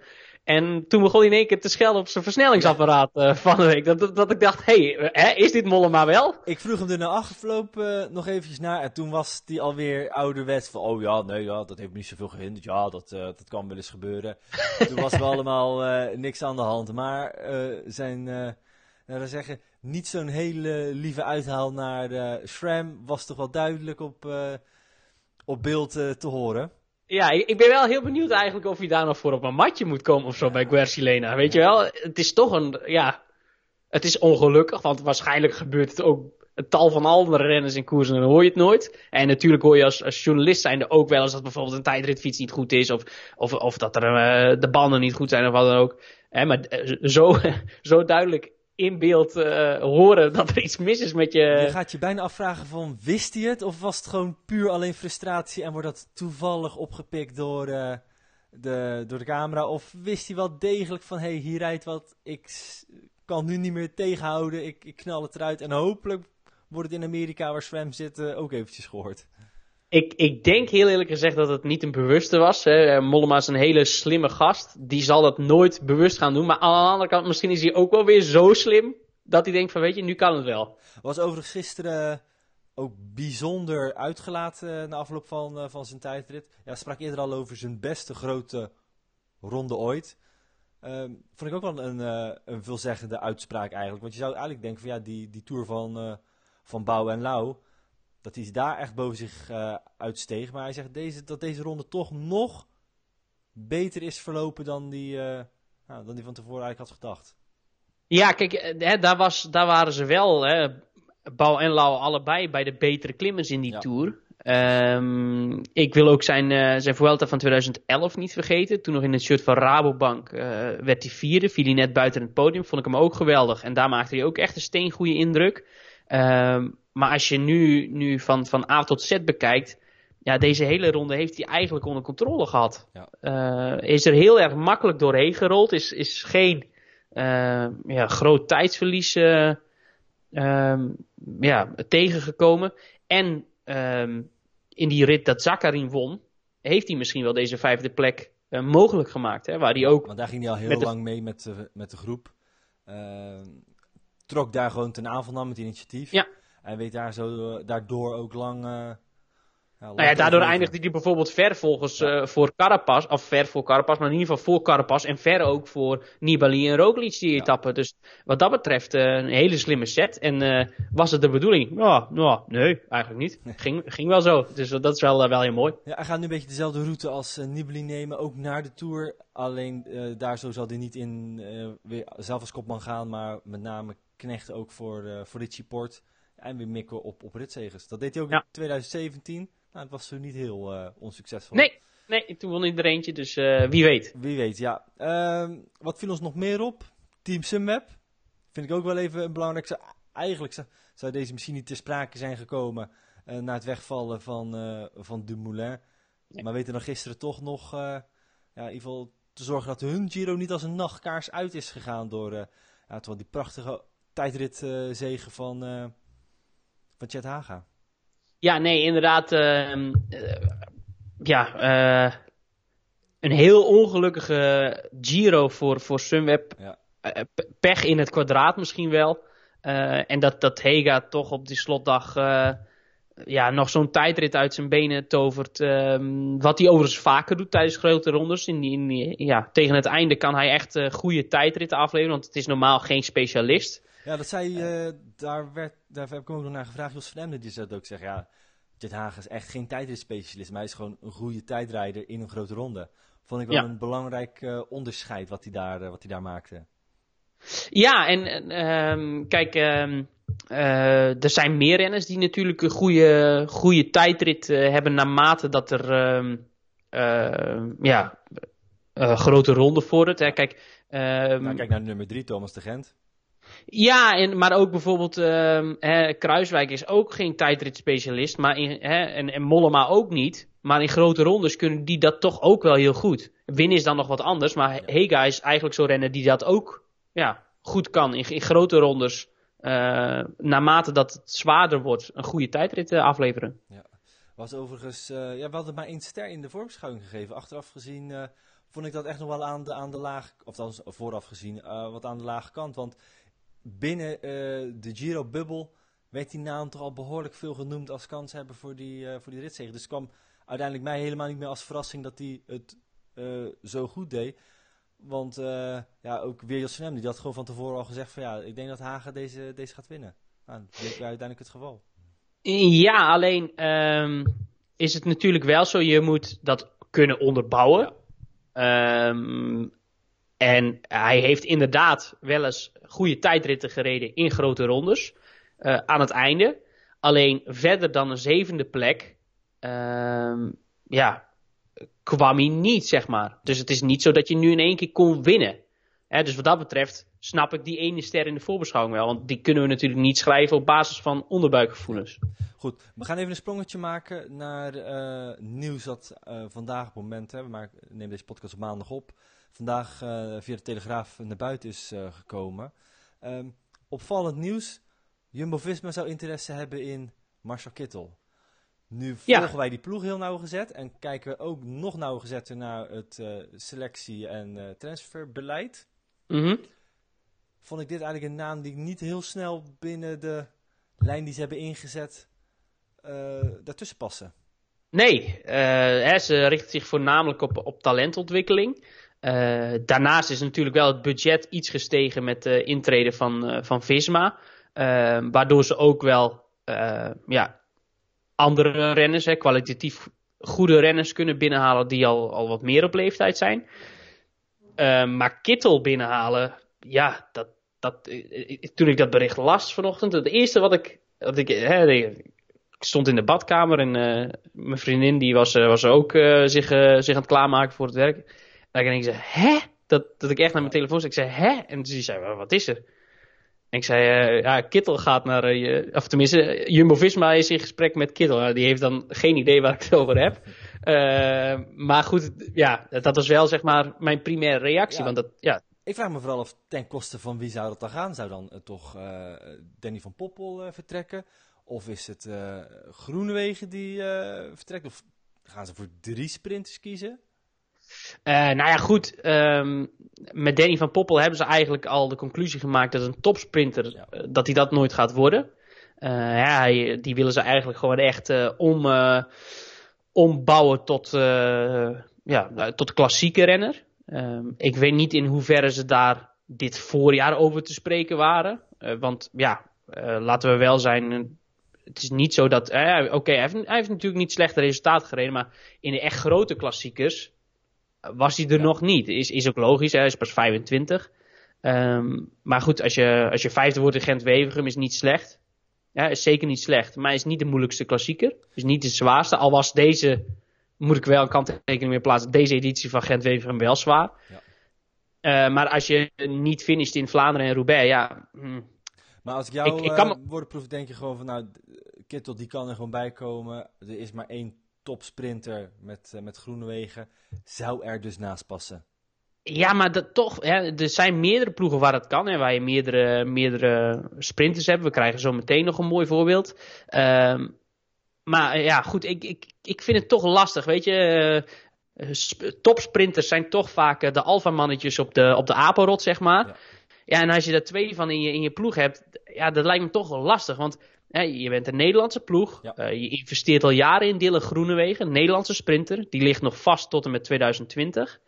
En toen begon hij in één keer te schelden op zijn versnellingsapparaat uh, van de week. Dat, dat, dat ik dacht, hé, hey, is dit Mollema wel? Ik vroeg hem er na afgelopen uh, nog eventjes naar. En toen was hij alweer ouderwets van, oh ja, nee, ja, dat heeft me niet zoveel gehinderd. Ja, dat, uh, dat kan wel eens gebeuren. toen was er (laughs) allemaal niks aan de hand. Maar zijn, nou, zeggen, niet zo'n hele lieve uithaal naar de Shram was toch wel duidelijk op op beeld uh, te horen. Ja, ik, ben wel heel benieuwd eigenlijk of hij daar nog voor op een matje moet komen of zo bij Guercilena. Weet je wel, het is toch een, ja, het is ongelukkig, want waarschijnlijk gebeurt het ook een tal van andere renners in koers en dan hoor je het nooit. En natuurlijk hoor je als, als journalist zijnde ook wel eens dat bijvoorbeeld een tijdritfiets niet goed is of, of, of dat er uh, de banden niet goed zijn of wat dan ook. Maar uh, zo, (laughs) zo duidelijk in beeld uh, horen dat er iets mis is met je. Je gaat je bijna afvragen van wist hij het of was het gewoon puur alleen frustratie en wordt dat toevallig opgepikt door, uh, de, door de camera of wist hij wel degelijk van hé hey, hier rijdt wat, ik kan nu niet meer tegenhouden, ik, ik knal het eruit en hopelijk wordt het in Amerika waar Swam zit uh, ook eventjes gehoord. Ik, ik denk heel eerlijk gezegd dat het niet een bewuste was. Hè. Mollema is een hele slimme gast. Die zal dat nooit bewust gaan doen. Maar aan de andere kant, misschien is hij ook wel weer zo slim. Dat hij denkt van, weet je, nu kan het wel. Was overigens gisteren ook bijzonder uitgelaten na afloop van, uh, van zijn tijdrit. Ja, sprak eerder al over zijn beste grote ronde ooit. Um, vond ik ook wel een, een veelzeggende uitspraak eigenlijk. Want je zou eigenlijk denken van ja, die, die tour van, van Bouw en Lau dat hij daar echt boven zich uh, uitsteeg. Maar hij zegt deze, dat deze ronde toch nog beter is verlopen dan die, uh, nou, dan die van tevoren eigenlijk had gedacht. Ja, kijk, hè, daar, was, daar waren ze wel, hè, Bouw en Lau allebei bij de betere klimmers in die ja. Tour. Um, ik wil ook zijn, uh, zijn Vuelta van 2011 niet vergeten. Toen nog in het shirt van Rabobank uh, werd hij vierde. Viel hij net buiten het podium. Vond ik hem ook geweldig. En daar maakte hij ook echt een steengoede indruk. Um, maar als je nu, nu van, van A tot Z bekijkt, ja, deze hele ronde heeft hij eigenlijk onder controle gehad. Ja. Uh, is er heel erg makkelijk doorheen gerold. Is, is geen uh, ja, groot tijdsverlies uh, ja, tegengekomen. En um, in die rit dat Zakarin won, heeft hij misschien wel deze vijfde plek mogelijk gemaakt. Hè, waar hij ook Want daar ging hij al heel lang mee met, met de groep. Trok daar gewoon ten aanval nam met initiatief. Ja. En weet daar zo, daardoor ook lang... Uh, ja, nou ja, daardoor eindigde hij bijvoorbeeld ver volgens ja. uh, voor Carapaz, of ver voor Carapaz, maar in ieder geval voor Carapaz en ver ook voor Nibali en Roglic die ja. etappe. Dus wat dat betreft uh, een hele slimme set. En uh, was het de bedoeling? Nou, nou nee, eigenlijk niet. Nee. (laughs) Ging, ging wel zo. Dus dat is wel, wel heel mooi. Ja, hij gaat nu een beetje dezelfde route als Nibali nemen, ook naar de Tour. Alleen daar zo zal hij niet in weer zelf als kopman gaan, maar met name knechten ook voor, voor Richie Port. En weer mikken op, op ritzegers. Dat deed hij ook in 2017. Nou, het was zo niet heel uh, onsuccesvol. Nee, nee, toen won er eentje, dus uh, wie weet. Wie weet, ja. Uh, wat viel ons nog meer op? Team Sunweb. Vind ik ook wel even een belangrijkste. Eigenlijk zou, deze misschien niet ter sprake zijn gekomen uh, na het wegvallen van, van Dumoulin. Nee. Maar weten dan gisteren toch nog ja, in ieder geval te zorgen dat hun Giro niet als een nachtkaars uit is gegaan door ja, die prachtige tijdritzegen van, van Chet Haga. Ja, nee, inderdaad. Uh, uh, ja, een heel ongelukkige Giro voor, voor Sunweb. Ja. pech in het kwadraat misschien wel. en dat, dat Hega toch op die slotdag ja, nog zo'n tijdrit uit zijn benen tovert. Um, wat hij overigens vaker doet tijdens grote rondes. In die, in die, ja, tegen het einde kan hij echt goede tijdritten afleveren. Want het is normaal geen specialist. Ja, dat zei, uh, daar, werd, daar heb ik ook nog naar gevraagd. Jos van Emden die zou ook zeggen, ja, Jet Hagen is echt geen tijdritspecialist, maar hij is gewoon een goede tijdrijder in een grote ronde. Vond ik wel ja. een belangrijk uh, onderscheid wat hij daar, uh, wat hij daar maakte. Ja, en um, kijk, um, uh, er zijn meer renners die natuurlijk een goede, goede tijdrit hebben naarmate dat er um, ja, grote ronde vordert. Hè. Kijk, nou, kijk naar nummer drie, Thomas de Gent. Ja, en, maar ook bijvoorbeeld hè, Kruiswijk is ook geen tijdritspecialist. Maar in, hè, en, en Mollema ook niet. Maar in grote rondes kunnen die dat toch ook wel heel goed. Winnen is dan nog wat anders. Maar Hega is eigenlijk zo'n renner die dat ook ja, goed kan. In, in grote rondes, uh, naarmate dat het zwaarder wordt, een goede tijdrit uh, afleveren. Ja. Was overigens, uh, ja, we hadden maar één ster in de vormschouwing gegeven. Achteraf gezien vond ik dat echt nog wel aan de, aan de laag, of dan vooraf gezien, wat aan de lage kant. Want binnen uh, de Giro-bubbel werd die naam toch al behoorlijk veel genoemd als kanshebber voor die, uh, voor die ritzege. Dus het kwam uiteindelijk mij helemaal niet meer als verrassing dat hij het uh, zo goed deed. Want ja, ook weer Jos van die had gewoon van tevoren al gezegd van ja, ik denk dat Hagen deze, deze gaat winnen. Nou, dat bleek uiteindelijk het geval. Ja, alleen um, is het natuurlijk wel zo, je moet dat kunnen onderbouwen. Ja. Um, en hij heeft inderdaad wel eens goede tijdritten gereden in grote rondes. Uh, aan het einde. Alleen verder dan een zevende plek. Uh, ja, kwam hij niet, zeg maar. Dus het is niet zo dat je nu in één keer kon winnen. Hè, dus wat dat betreft snap ik die ene ster in de voorbeschouwing wel. Want die kunnen we natuurlijk niet schrijven op basis van onderbuikgevoelens. Goed, we gaan even een sprongetje maken naar uh, nieuws dat uh, vandaag op het moment, hè, we maken, nemen deze podcast op maandag op, vandaag uh, via de Telegraaf naar buiten is gekomen. Um, opvallend nieuws, Jumbo-Visma zou interesse hebben in Marcel Kittel. Nu volgen ja. wij die ploeg heel nauwgezet en kijken we ook nog nauwgezetter naar het selectie- en transferbeleid. Mm -hmm. Vond ik dit eigenlijk een naam die niet heel snel binnen de lijn die ze hebben ingezet uh, daartussen passen. Nee, hè, ze richt zich voornamelijk op, op talentontwikkeling. Uh, daarnaast is natuurlijk wel het budget iets gestegen met de intrede van, van Visma. waardoor ze ook wel ja, andere renners, hè, kwalitatief goede renners kunnen binnenhalen die al, al wat meer op leeftijd zijn. maar Kittel binnenhalen, ja, dat, dat, toen ik dat bericht las vanochtend, het eerste wat ik, wat ik, hè, stond in de badkamer en mijn vriendin die was, was ook zich, zich aan het klaarmaken voor het werk. En ik zei, hè? Dat, dat ik echt naar mijn telefoon zei. Ik zei, hè? En ze zei, wat is er? En ik zei, ja, Kittel gaat naar, je, of tenminste, Jumbo-Visma is in gesprek met Kittel. die heeft dan geen idee waar ik het over heb. maar goed, ja, dat was wel zeg maar mijn primaire reactie. Ja. Want dat, ja, ik vraag me vooral af ten koste van wie zou dat dan gaan? Zou dan toch Danny van Poppel vertrekken? Of is het uh, Groenewegen die uh, vertrekt? Of gaan ze voor drie sprinters kiezen? Nou ja, goed. Ehm, met Danny van Poppel hebben ze eigenlijk al de conclusie gemaakt dat een topsprinter, dat hij dat nooit gaat worden. ja, die willen ze eigenlijk gewoon echt om, ombouwen tot, ja, tot klassieke renner. Ehm, ik weet niet in hoeverre ze daar dit voorjaar over te spreken waren. want ja, laten we wel zijn, het is niet zo dat. Eh, Oké, hij, hij, heeft natuurlijk niet slechte resultaten gereden. Maar in de echt grote klassiekers was hij er nog niet. Is, is ook logisch, hij is pas 25. Ehm, maar goed, als je, als je vijfde wordt in Gent-Wevergem is niet slecht. Ja, is zeker niet slecht. Maar is niet de moeilijkste klassieker. Is niet de zwaarste. Al was deze, moet ik wel een kanttekening meer plaatsen, deze editie van Gent-Wevergem wel zwaar. Ja. Uh, maar als je niet finisht in Vlaanderen en Roubaix, ja, hm, maar als ik jou ik, ik kan... uh, woorden proef, denk je gewoon van, nou, Kittel die kan er gewoon bij komen. Er is maar één topsprinter met, uh, met Groenewegen. Zou er dus naast passen? Ja, maar dat toch, hè, er zijn meerdere ploegen waar het kan. Hè, waar je meerdere, meerdere sprinters hebt. We krijgen zo meteen nog een mooi voorbeeld. Um, maar eh, ja, goed, ik, ik, ik vind het toch lastig. Weet je, uh, topsprinters zijn toch vaak de alfamannetjes op de, op de apenrot, zeg maar. Ja. Ja, en als je daar twee van in je, in je ploeg hebt, ja, dat lijkt me toch wel lastig. Want je bent een Nederlandse ploeg. Uh, je investeert al jaren in Dylan Groenewegen, een Nederlandse sprinter. Die ligt nog vast tot en met 2020.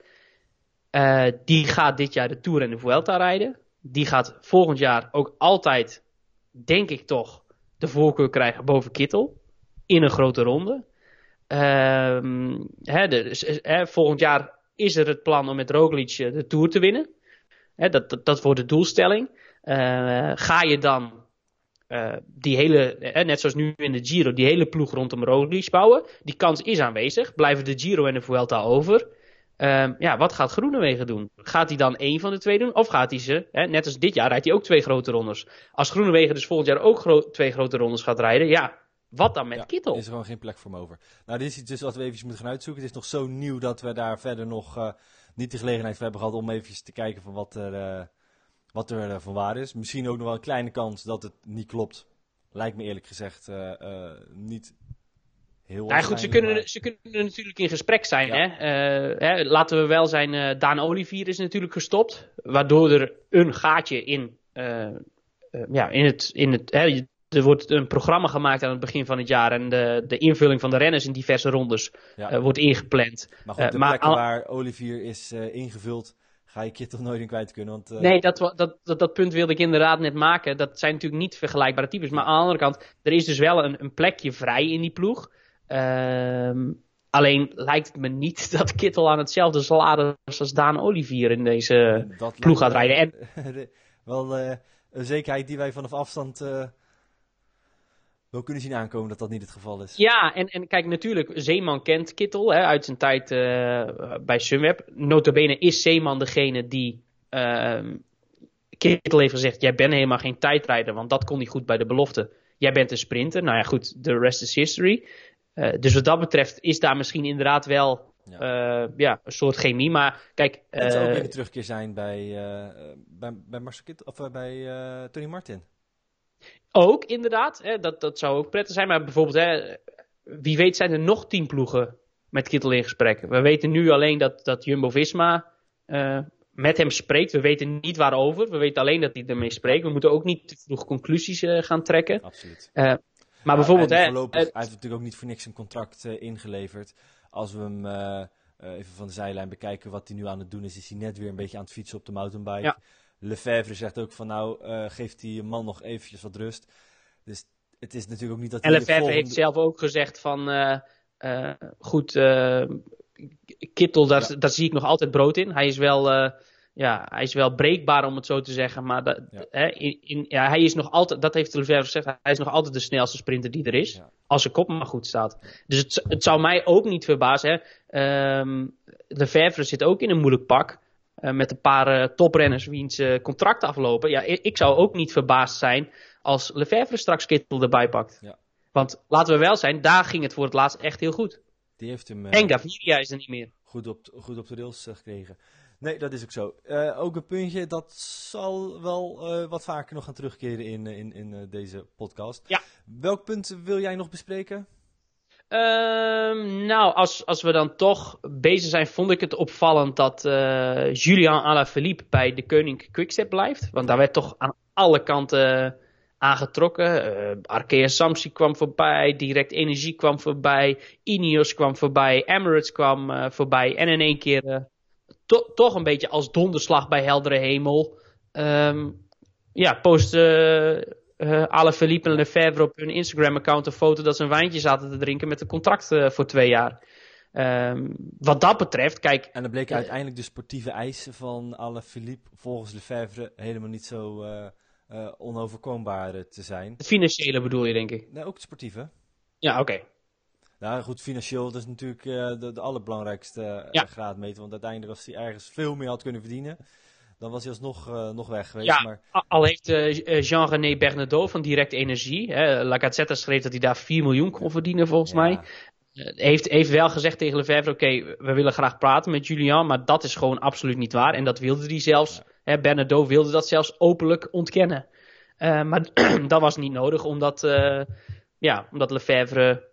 Uh, eh, die gaat dit jaar de Tour en de Vuelta rijden. Die gaat volgend jaar ook altijd, denk ik toch, de voorkeur krijgen boven Kittel. In een grote ronde. Uh, hè, volgend jaar is er het plan om met Roglic eh, de Tour te winnen. Hè, dat, dat, dat wordt de doelstelling. Ga je dan uh, die hele, net zoals nu in de Giro, die hele ploeg rondom Roglic bouwen? Die kans is aanwezig. Blijven de Giro en de Vuelta over? Uh, ja, wat gaat Groenewegen doen? Gaat hij dan één van de twee doen? Of gaat hij ze, hè, net als dit jaar, rijdt hij ook twee grote rondes. Als Groenewegen dus volgend jaar ook gro twee grote rondes gaat rijden, ja, wat dan met ja, Kittel? is er gewoon geen plek voor hem over. Nou, dit is iets dus wat we even moeten gaan uitzoeken. Het is nog zo nieuw dat we daar verder nog uh, niet de gelegenheid voor hebben gehad om even te kijken van wat er, uh, wat er uh, van waar is. Misschien ook nog wel een kleine kans dat het niet klopt. Lijkt me eerlijk gezegd uh, niet heel nou, goed, ze kunnen, maar... ze kunnen natuurlijk in gesprek zijn. Ja. Hè? hè? laten we wel zijn, Daan Olivier is natuurlijk gestopt. Waardoor er een gaatje in, ja, in het, in het hè, er wordt een programma gemaakt aan het begin van het jaar en de, de invulling van de renners in diverse rondes ja. wordt ingepland. Maar goed, de plekken waar Olivier is ingevuld, ga je toch nooit in kwijt kunnen. Want, nee, dat, dat, dat, dat, punt wilde ik inderdaad net maken. Dat zijn natuurlijk niet vergelijkbare types. Maar aan de andere kant, er is dus wel een, een plekje vrij in die ploeg. Ehm, alleen lijkt het me niet (laughs) dat Kittel aan hetzelfde salaris als Daan Olivier in deze dat ploeg gaat rijden. En... (laughs) wel een zekerheid die wij vanaf afstand wel kunnen zien aankomen dat dat niet het geval is. Ja, en, en kijk, natuurlijk, Zeeman kent Kittel hè, uit zijn tijd uh, bij Sunweb. Notabene is Zeeman degene die uh, Kittel heeft gezegd, jij bent helemaal geen tijdrijder, want dat kon hij goed bij de belofte. Jij bent een sprinter. Nou ja, goed, the rest is history. Uh, dus wat dat betreft is daar misschien inderdaad wel ja. Uh, ja, een soort chemie. Maar kijk. Het zou ook weer een terugkeer zijn bij, uh, bij, bij Marcel Kittel, of bij Tony Martin. Ook, inderdaad. Hè, dat, dat zou ook prettig zijn. Maar bijvoorbeeld, hè, wie weet zijn er nog tien ploegen met Kittel in gesprek. We weten nu alleen dat, dat Jumbo-Visma uh, met hem spreekt. We weten niet waarover. We weten alleen dat hij ermee spreekt. We moeten ook niet te vroeg conclusies uh, gaan trekken. Absoluut. Uh, maar bijvoorbeeld... Hè, voorlopig, hij heeft natuurlijk ook niet voor niks een contract ingeleverd. Als we hem even van de zijlijn bekijken wat hij nu aan het doen is, is hij net weer een beetje aan het fietsen op de mountainbike. Ja. Lefebvre zegt ook van nou, uh, geeft die man nog eventjes wat rust. Dus het is natuurlijk ook niet dat... En Lefebvre volgende... heeft zelf ook gezegd van, uh, uh, goed, Kittel, daar, ja. daar zie ik nog altijd brood in. Hij is wel ja, hij is wel breekbaar om het zo te zeggen. Maar dat, ja. Hè, in, in, ja, hij is nog altijd, dat heeft Lefebvre gezegd, hij is nog altijd de snelste sprinter die er is. Ja. Als zijn kop maar goed staat. Dus het, het zou mij ook niet verbazen. Hè. Um, Lefebvre zit ook in een moeilijk pak. Uh, met een paar uh, toprenners wiens uh, contract aflopen. Ja, ik, ik, zou ook niet verbaasd zijn als Lefebvre straks Kittel erbij pakt. Ja. Want laten we wel zijn, daar ging het voor het laatst echt heel goed. Die heeft hem, en Gaviria is er niet meer. Goed op, goed op de rails gekregen. Nee, dat is ook zo. ook een puntje, dat zal wel wat vaker nog gaan terugkeren in, in, in deze podcast. Ja. Welk punt wil jij nog bespreken? Ehm, nou, als, als we dan toch bezig zijn, vond ik het opvallend dat uh, Julian Alaphilippe bij de Koning Quickstep blijft. Want daar werd toch aan alle kanten aangetrokken. Uh, Arkea Samsi kwam voorbij, Direct Energie kwam voorbij, Ineos kwam voorbij, Emirates kwam uh, voorbij. En in één keer uh, to toch een beetje als donderslag bij heldere hemel. Um, ja, posten uh, Alaphilippe en Lefebvre op hun Instagram-account een foto dat ze een wijntje zaten te drinken met een contract uh, voor twee jaar. Um, wat dat betreft, kijk... En dan bleek uiteindelijk de sportieve eisen van Alaphilippe volgens Lefebvre helemaal niet zo onoverkombaar te zijn. Het financiële bedoel je, denk ik? Nee, ook het sportieve. Ja, oké. Okay. Nou goed, financieel dat is natuurlijk de, de allerbelangrijkste ja. graadmeter. Want uiteindelijk als hij ergens veel meer had kunnen verdienen dan was hij alsnog uh, nog weg geweest. Ja, maar... al heeft uh, Jean-René Bernardo van Direct Energie, hè, La Gazzetta schreef dat hij daar 4 miljoen kon verdienen volgens ja. mij. Heeft, heeft wel gezegd tegen Lefebvre, oké, okay, we willen graag praten met Julian, maar dat is gewoon absoluut niet waar. En dat wilde hij zelfs, ja. hè, wilde dat zelfs openlijk ontkennen. maar (clears throat) dat was niet nodig, omdat, ja, omdat Lefebvre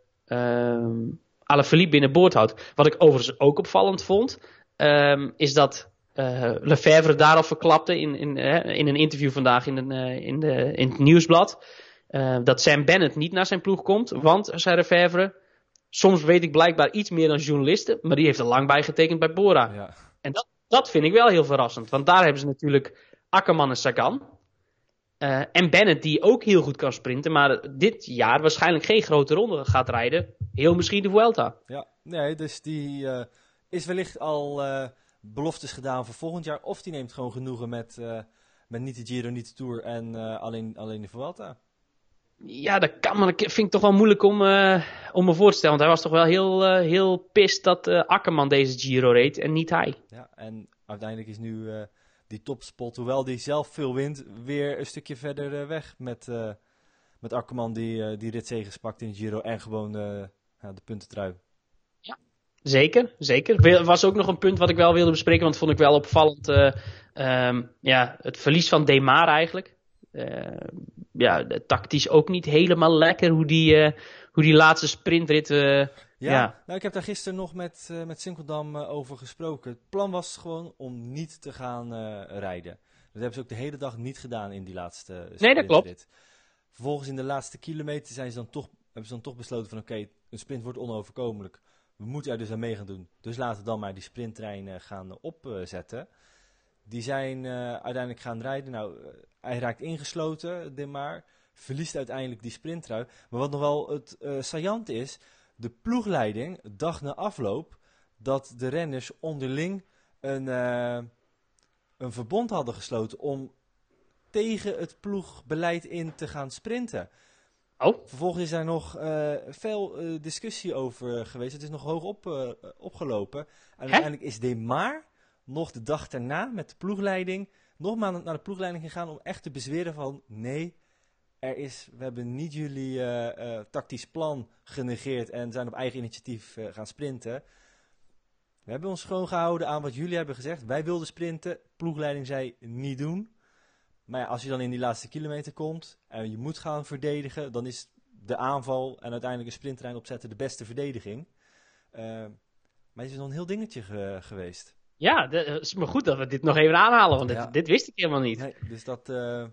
Alaphilippe binnenboord houdt. Wat ik overigens ook opvallend vond, um, is dat uh, Lefebvre daarop verklapte in, in, uh, in een interview vandaag in, een, uh, in, de, in het nieuwsblad. dat Sam Bennett niet naar zijn ploeg komt. Want, zei Lefebvre, soms weet ik blijkbaar iets meer dan journalisten. Maar die heeft er lang bij getekend bij Bora. Ja. En dat, dat vind ik wel heel verrassend. Want daar hebben ze natuurlijk Akkerman en Sagan. en Bennett die ook heel goed kan sprinten. Maar dit jaar waarschijnlijk geen grote ronde gaat rijden. Heel misschien de Vuelta. Ja, nee, dus die is wellicht al beloftes gedaan voor volgend jaar. Of die neemt gewoon genoegen met, uh, met niet de Giro, niet de Tour en uh, alleen, alleen de Vuelta. Ja, dat kan, maar dat vind ik toch wel moeilijk om, uh, om me voor te stellen. Want hij was toch wel heel, heel pist dat Akkerman deze Giro reed en niet hij. Ja, en uiteindelijk is nu die topspot, hoewel die zelf veel wint, weer een stukje verder weg met, met Akkerman die, die ritzegens pakt in de Giro en gewoon de puntentrui. Zeker, zeker. Was ook nog een punt wat ik wel wilde bespreken, want vond ik wel opvallend. Uh, um, ja, het verlies van Demar eigenlijk. Uh, ja, tactisch ook niet helemaal lekker hoe die, uh, hoe die laatste sprintrit. Ja, ja, nou ik heb daar gisteren nog met, met Sinkeldam over gesproken. Het plan was gewoon om niet te gaan rijden. Dat hebben ze ook de hele dag niet gedaan in die laatste sprintrit. Nee, dat klopt. Vervolgens in de laatste kilometer zijn ze dan toch, hebben ze dan toch besloten van oké, okay, een sprint wordt onoverkomelijk we moeten er dus aan mee gaan doen. Dus laten we dan maar die sprinttreinen gaan opzetten. Die zijn uh, uiteindelijk gaan rijden. Nou, uh, hij raakt ingesloten, Demar. Verliest uiteindelijk die sprinttrui. Maar wat nog wel het uh, saillant is, de ploegleiding, dag na afloop, dat de renners onderling een, een verbond hadden gesloten om tegen het ploegbeleid in te gaan sprinten. Oh. Vervolgens is er nog uh, veel uh, discussie over geweest. Het is nog hoog op, uh, opgelopen. En Hè? uiteindelijk is Demar nog de dag daarna met de ploegleiding nogmaals naar de ploegleiding gegaan om echt te bezweren van nee, er is, we hebben niet jullie tactisch plan genegeerd en zijn op eigen initiatief gaan sprinten. We hebben ons gewoon gehouden aan wat jullie hebben gezegd. Wij wilden sprinten, ploegleiding zei niet doen. Maar ja, als je dan in die laatste kilometer komt en je moet gaan verdedigen, dan is de aanval en uiteindelijk een sprinttrein opzetten de beste verdediging. Uh, maar het is nog een heel dingetje ge geweest. Ja, het is maar goed dat we dit nog even aanhalen, want dit, Ja. dit wist ik helemaal niet. Nee, dus dat. eh,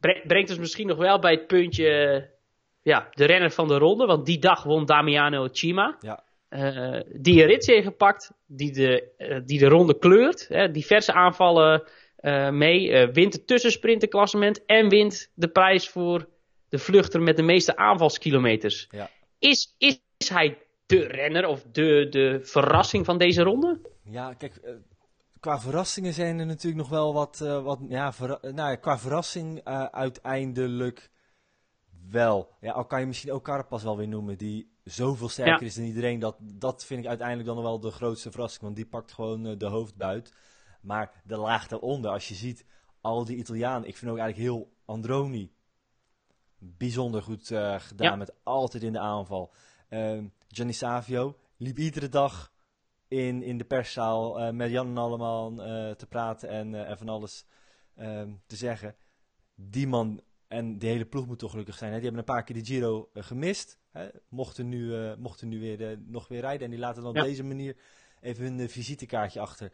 Bre- brengt ons misschien nog wel bij het puntje, ja, de renner van de ronde, want die dag won Damiano Chima. ja, eh, die een rit heeft gepakt, die de, eh, die de ronde kleurt. Hè, diverse aanvallen eh, mee. eh, wint het tussensprinterklassement en wint de prijs voor de vluchter met de meeste aanvalskilometers. ja. Is, is, is hij de renner of de, de verrassing van deze ronde? ja, kijk. eh, qua verrassingen zijn er natuurlijk nog wel wat. wat ja, nou, ja, qua verrassing uiteindelijk wel. Ja, al kan je misschien ook Carapaz wel weer noemen, die zoveel sterker Ja. is dan iedereen. Dat, dat vind ik uiteindelijk dan wel de grootste verrassing, want die pakt gewoon de hoofdbuit. Maar de laag daaronder, als je ziet al die Italianen, ik vind ook eigenlijk heel Androni bijzonder goed eh, gedaan, Ja. met altijd in de aanval. Ehm Gianni Savio liep iedere dag in, in de perszaal eh, met Jan en allemaal eh, te praten en, en van alles ehm, te zeggen. Die man en de hele ploeg moet toch gelukkig zijn. Hè? Die hebben een paar keer de Giro gemist. Hè? Mochten, nu, mochten nu weer, nog weer rijden. En die laten dan op deze manier even hun visitekaartje achter.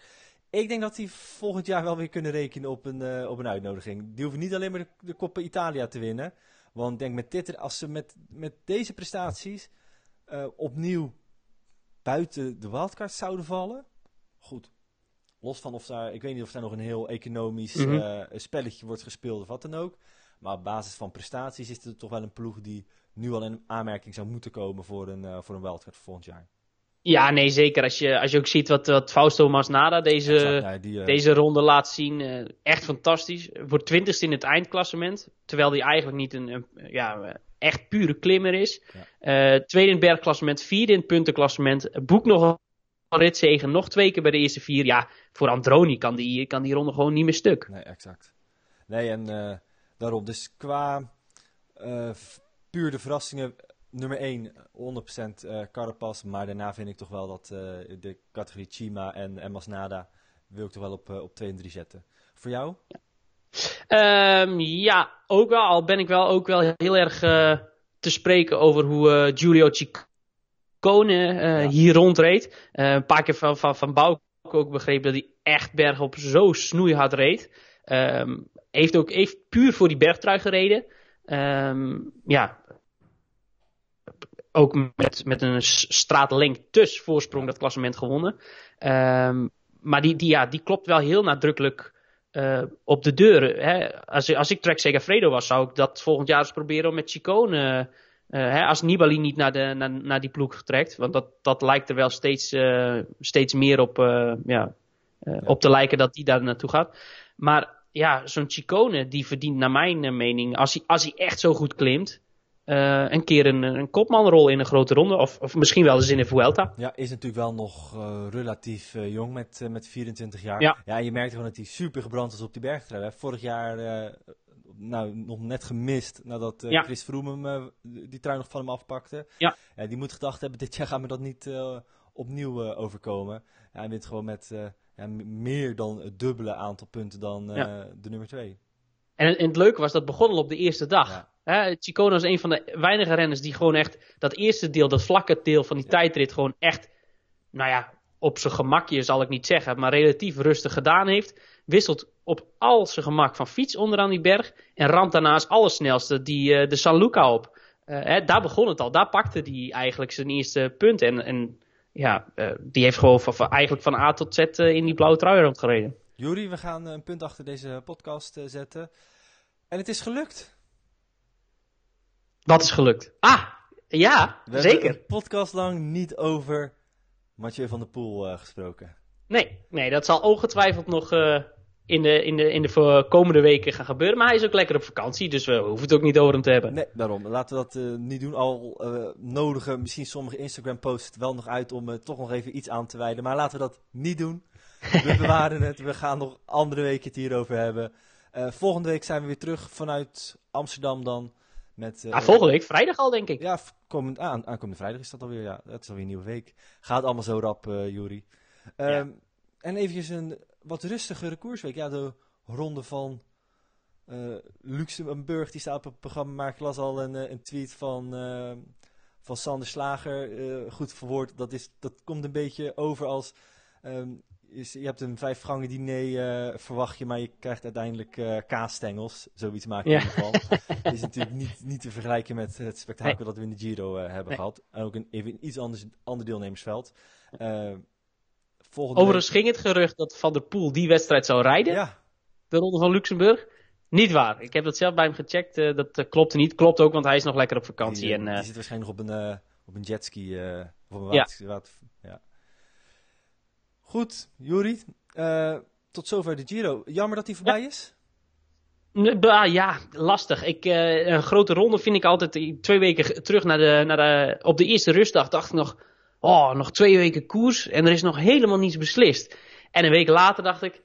Ik denk dat die volgend jaar wel weer kunnen rekenen op een, op een uitnodiging. Die hoeven niet alleen maar de, de Coppa Italia te winnen. Want ik denk met dit, als ze met, met deze prestaties opnieuw buiten de wildcard zouden vallen. Goed, los van of daar, ik weet niet of daar nog een heel economisch mm spelletje wordt gespeeld of wat dan ook. Maar op basis van prestaties is het toch wel een ploeg die nu al in aanmerking zou moeten komen voor een, uh, voor een wildcard volgend jaar. Ja, nee, zeker. Als je, als je ook ziet wat, wat Fausto Masnada deze, die, deze ronde laat zien. echt fantastisch. Wordt twintigste in het eindklassement. Terwijl hij eigenlijk niet een, een ja, echt pure klimmer is. Ja. Uh, tweede in het bergklassement, vierde in het puntenklassement. Boek nog een ritzegen, nog twee keer bij de eerste vier. Ja, voor Androni kan die, kan die ronde gewoon niet meer stuk. Nee, exact. Nee, en daarom. Dus qua puur de verrassingen, nummer 1, 100% uh, Carapaz. Maar daarna vind ik toch wel dat de categorie Chima en, en Masnada wil ik toch wel op, op 2 en 3 zetten. Voor jou? Ja. Um, ja, ook wel. Al ben ik wel ook wel heel erg uh, te spreken over hoe Giulio Ciccone ja. hier rondreed. een paar keer van, van, van Bouke ook begrepen dat hij echt bergop zo snoeihard reed. Um, heeft ook heeft puur voor die bergtrui gereden. Um, ja, ook met, met een straatlengtes voorsprong dat klassement gewonnen. Um, maar die, die, ja, die klopt wel heel nadrukkelijk uh, op de deuren. Hè? Als, als ik Trek Segafredo was, zou ik dat volgend jaar eens proberen om met Chicone. Uh, hè, als Nibali niet naar, de, naar, naar die ploeg trekt. Want dat, dat lijkt er wel steeds, uh, steeds meer op, ja, ja. op te lijken dat die daar naartoe gaat. Maar ja, zo'n Chicone die verdient naar mijn mening, als hij, als hij echt zo goed klimt, uh, een keer een, een, kopmanrol in een grote ronde. Of, of misschien wel eens in de Vuelta. Ja, is natuurlijk wel nog uh, relatief uh, jong met, met 24 jaar. Ja. ja, je merkt gewoon dat hij super gebrand is op die bergtrui. Vorig jaar nou, nog net gemist nadat ja. Chris Froome hem, die trui nog van hem afpakte. Ja. die moet gedacht hebben, dit jaar gaat me dat niet opnieuw overkomen. Ja, hij wint gewoon met ja, meer dan het dubbele aantal punten dan de nummer 2. En, en, het leuke was, dat begon al op de eerste dag. Ja. Chicone is een van de weinige renners die gewoon echt dat eerste deel, dat vlakke deel van die tijdrit, gewoon echt, nou ja, op zijn gemakje zal ik niet zeggen, maar relatief rustig gedaan heeft. Wisselt op al zijn gemak van fiets onderaan die berg en ramt daarna als allersnelste die, uh, de San Luca op. Uh, hè, daar begon het al, daar pakte hij eigenlijk zijn eerste punt. En, en ja, uh, die heeft gewoon van, van, eigenlijk van A tot Z in die blauwe trui rondgereden. Jury, we gaan een punt achter deze podcast zetten. En het is gelukt. Dat is gelukt. Ah, ja, We zeker. een podcast lang niet over Mathieu van der Poel uh, gesproken. Nee, nee, dat zal ongetwijfeld nog uh, in, de, in, de, in de komende weken gaan gebeuren. Maar hij is ook lekker op vakantie, dus we hoeven het ook niet over hem te hebben. Nee, daarom. Laten we dat uh, niet doen. Al nodigen misschien sommige Instagram-posts wel nog uit om toch nog even iets aan te wijden. Maar laten we dat niet doen. We (laughs) bewaren het. We gaan nog andere weken het hierover hebben. volgende week zijn we weer terug vanuit Amsterdam dan. Met, uh, volgende week, vrijdag al, denk ik. Ja, komend, aan, aankomende vrijdag is dat alweer. Ja, dat is alweer een nieuwe week. Gaat allemaal zo rap, uh, Juri. Um, ja. En eventjes een wat rustigere koersweek. Ja, de ronde van uh, Luxemburg, die staat op het programma. Maar ik las al een, een tweet van, uh, van Sander Slager. goed verwoord. Dat, is, dat komt een beetje over als... Um, je hebt een vijf gangen diner, uh, verwacht je, maar je krijgt uiteindelijk uh, kaasstengels. Zoiets maak je ja. in ieder geval. (laughs) Is natuurlijk niet, niet te vergelijken met het spektakel nee. dat we in de Giro uh, hebben nee. gehad. En ook een, even iets anders, ander deelnemersveld. Overigens week... ging het gerucht dat Van der Poel die wedstrijd zou rijden. Ja. De Ronde van Luxemburg. Niet waar. Ik heb dat zelf bij hem gecheckt. dat klopte niet. Klopt ook, want hij is nog lekker op vakantie. Die, en, die zit waarschijnlijk op een, op een jetski. of een water, ja. Water, ja. Goed, Juri. Uh, tot zover de Giro. Jammer dat hij voorbij ja. is? Ja, lastig. Ik, uh, een grote ronde vind ik altijd. Twee weken terug naar de, naar de, op de eerste rustdag dacht ik nog. Oh, nog twee weken koers en er is nog helemaal niets beslist. En een week later dacht ik.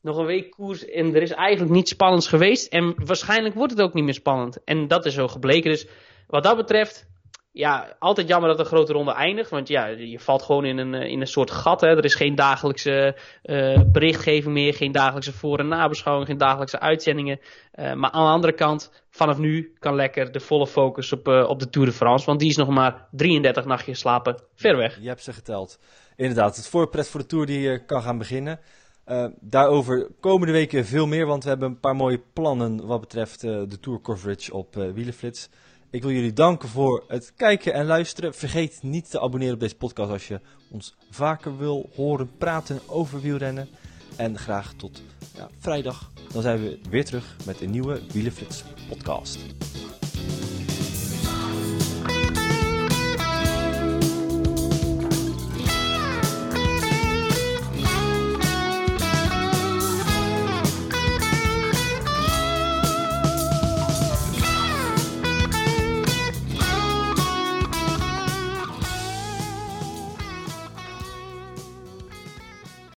Nog een week koers en er is eigenlijk niets spannends geweest. En waarschijnlijk wordt het ook niet meer spannend. En dat is zo gebleken. Dus wat dat betreft ja, altijd jammer dat de grote ronde eindigt. Want ja, je valt gewoon in een, in een soort gat. Hè. Er is geen dagelijkse uh, berichtgeving meer. Geen dagelijkse voor- en nabeschouwing. Geen dagelijkse uitzendingen. Uh, maar aan de andere kant, vanaf nu kan lekker de volle focus op, op de Tour de France. Want die is nog maar 33 nachtjes slapen ver weg. Je hebt ze geteld. Inderdaad, het voorpret voor de Tour die kan gaan beginnen. Daarover komende weken veel meer, want we hebben een paar mooie plannen wat betreft de tour coverage op Wielenflits. Ik wil jullie danken voor het kijken en luisteren. Vergeet niet te abonneren op deze podcast als je ons vaker wil horen praten over wielrennen. En graag tot ja, vrijdag. Dan zijn we weer terug met een nieuwe Wielenflits podcast.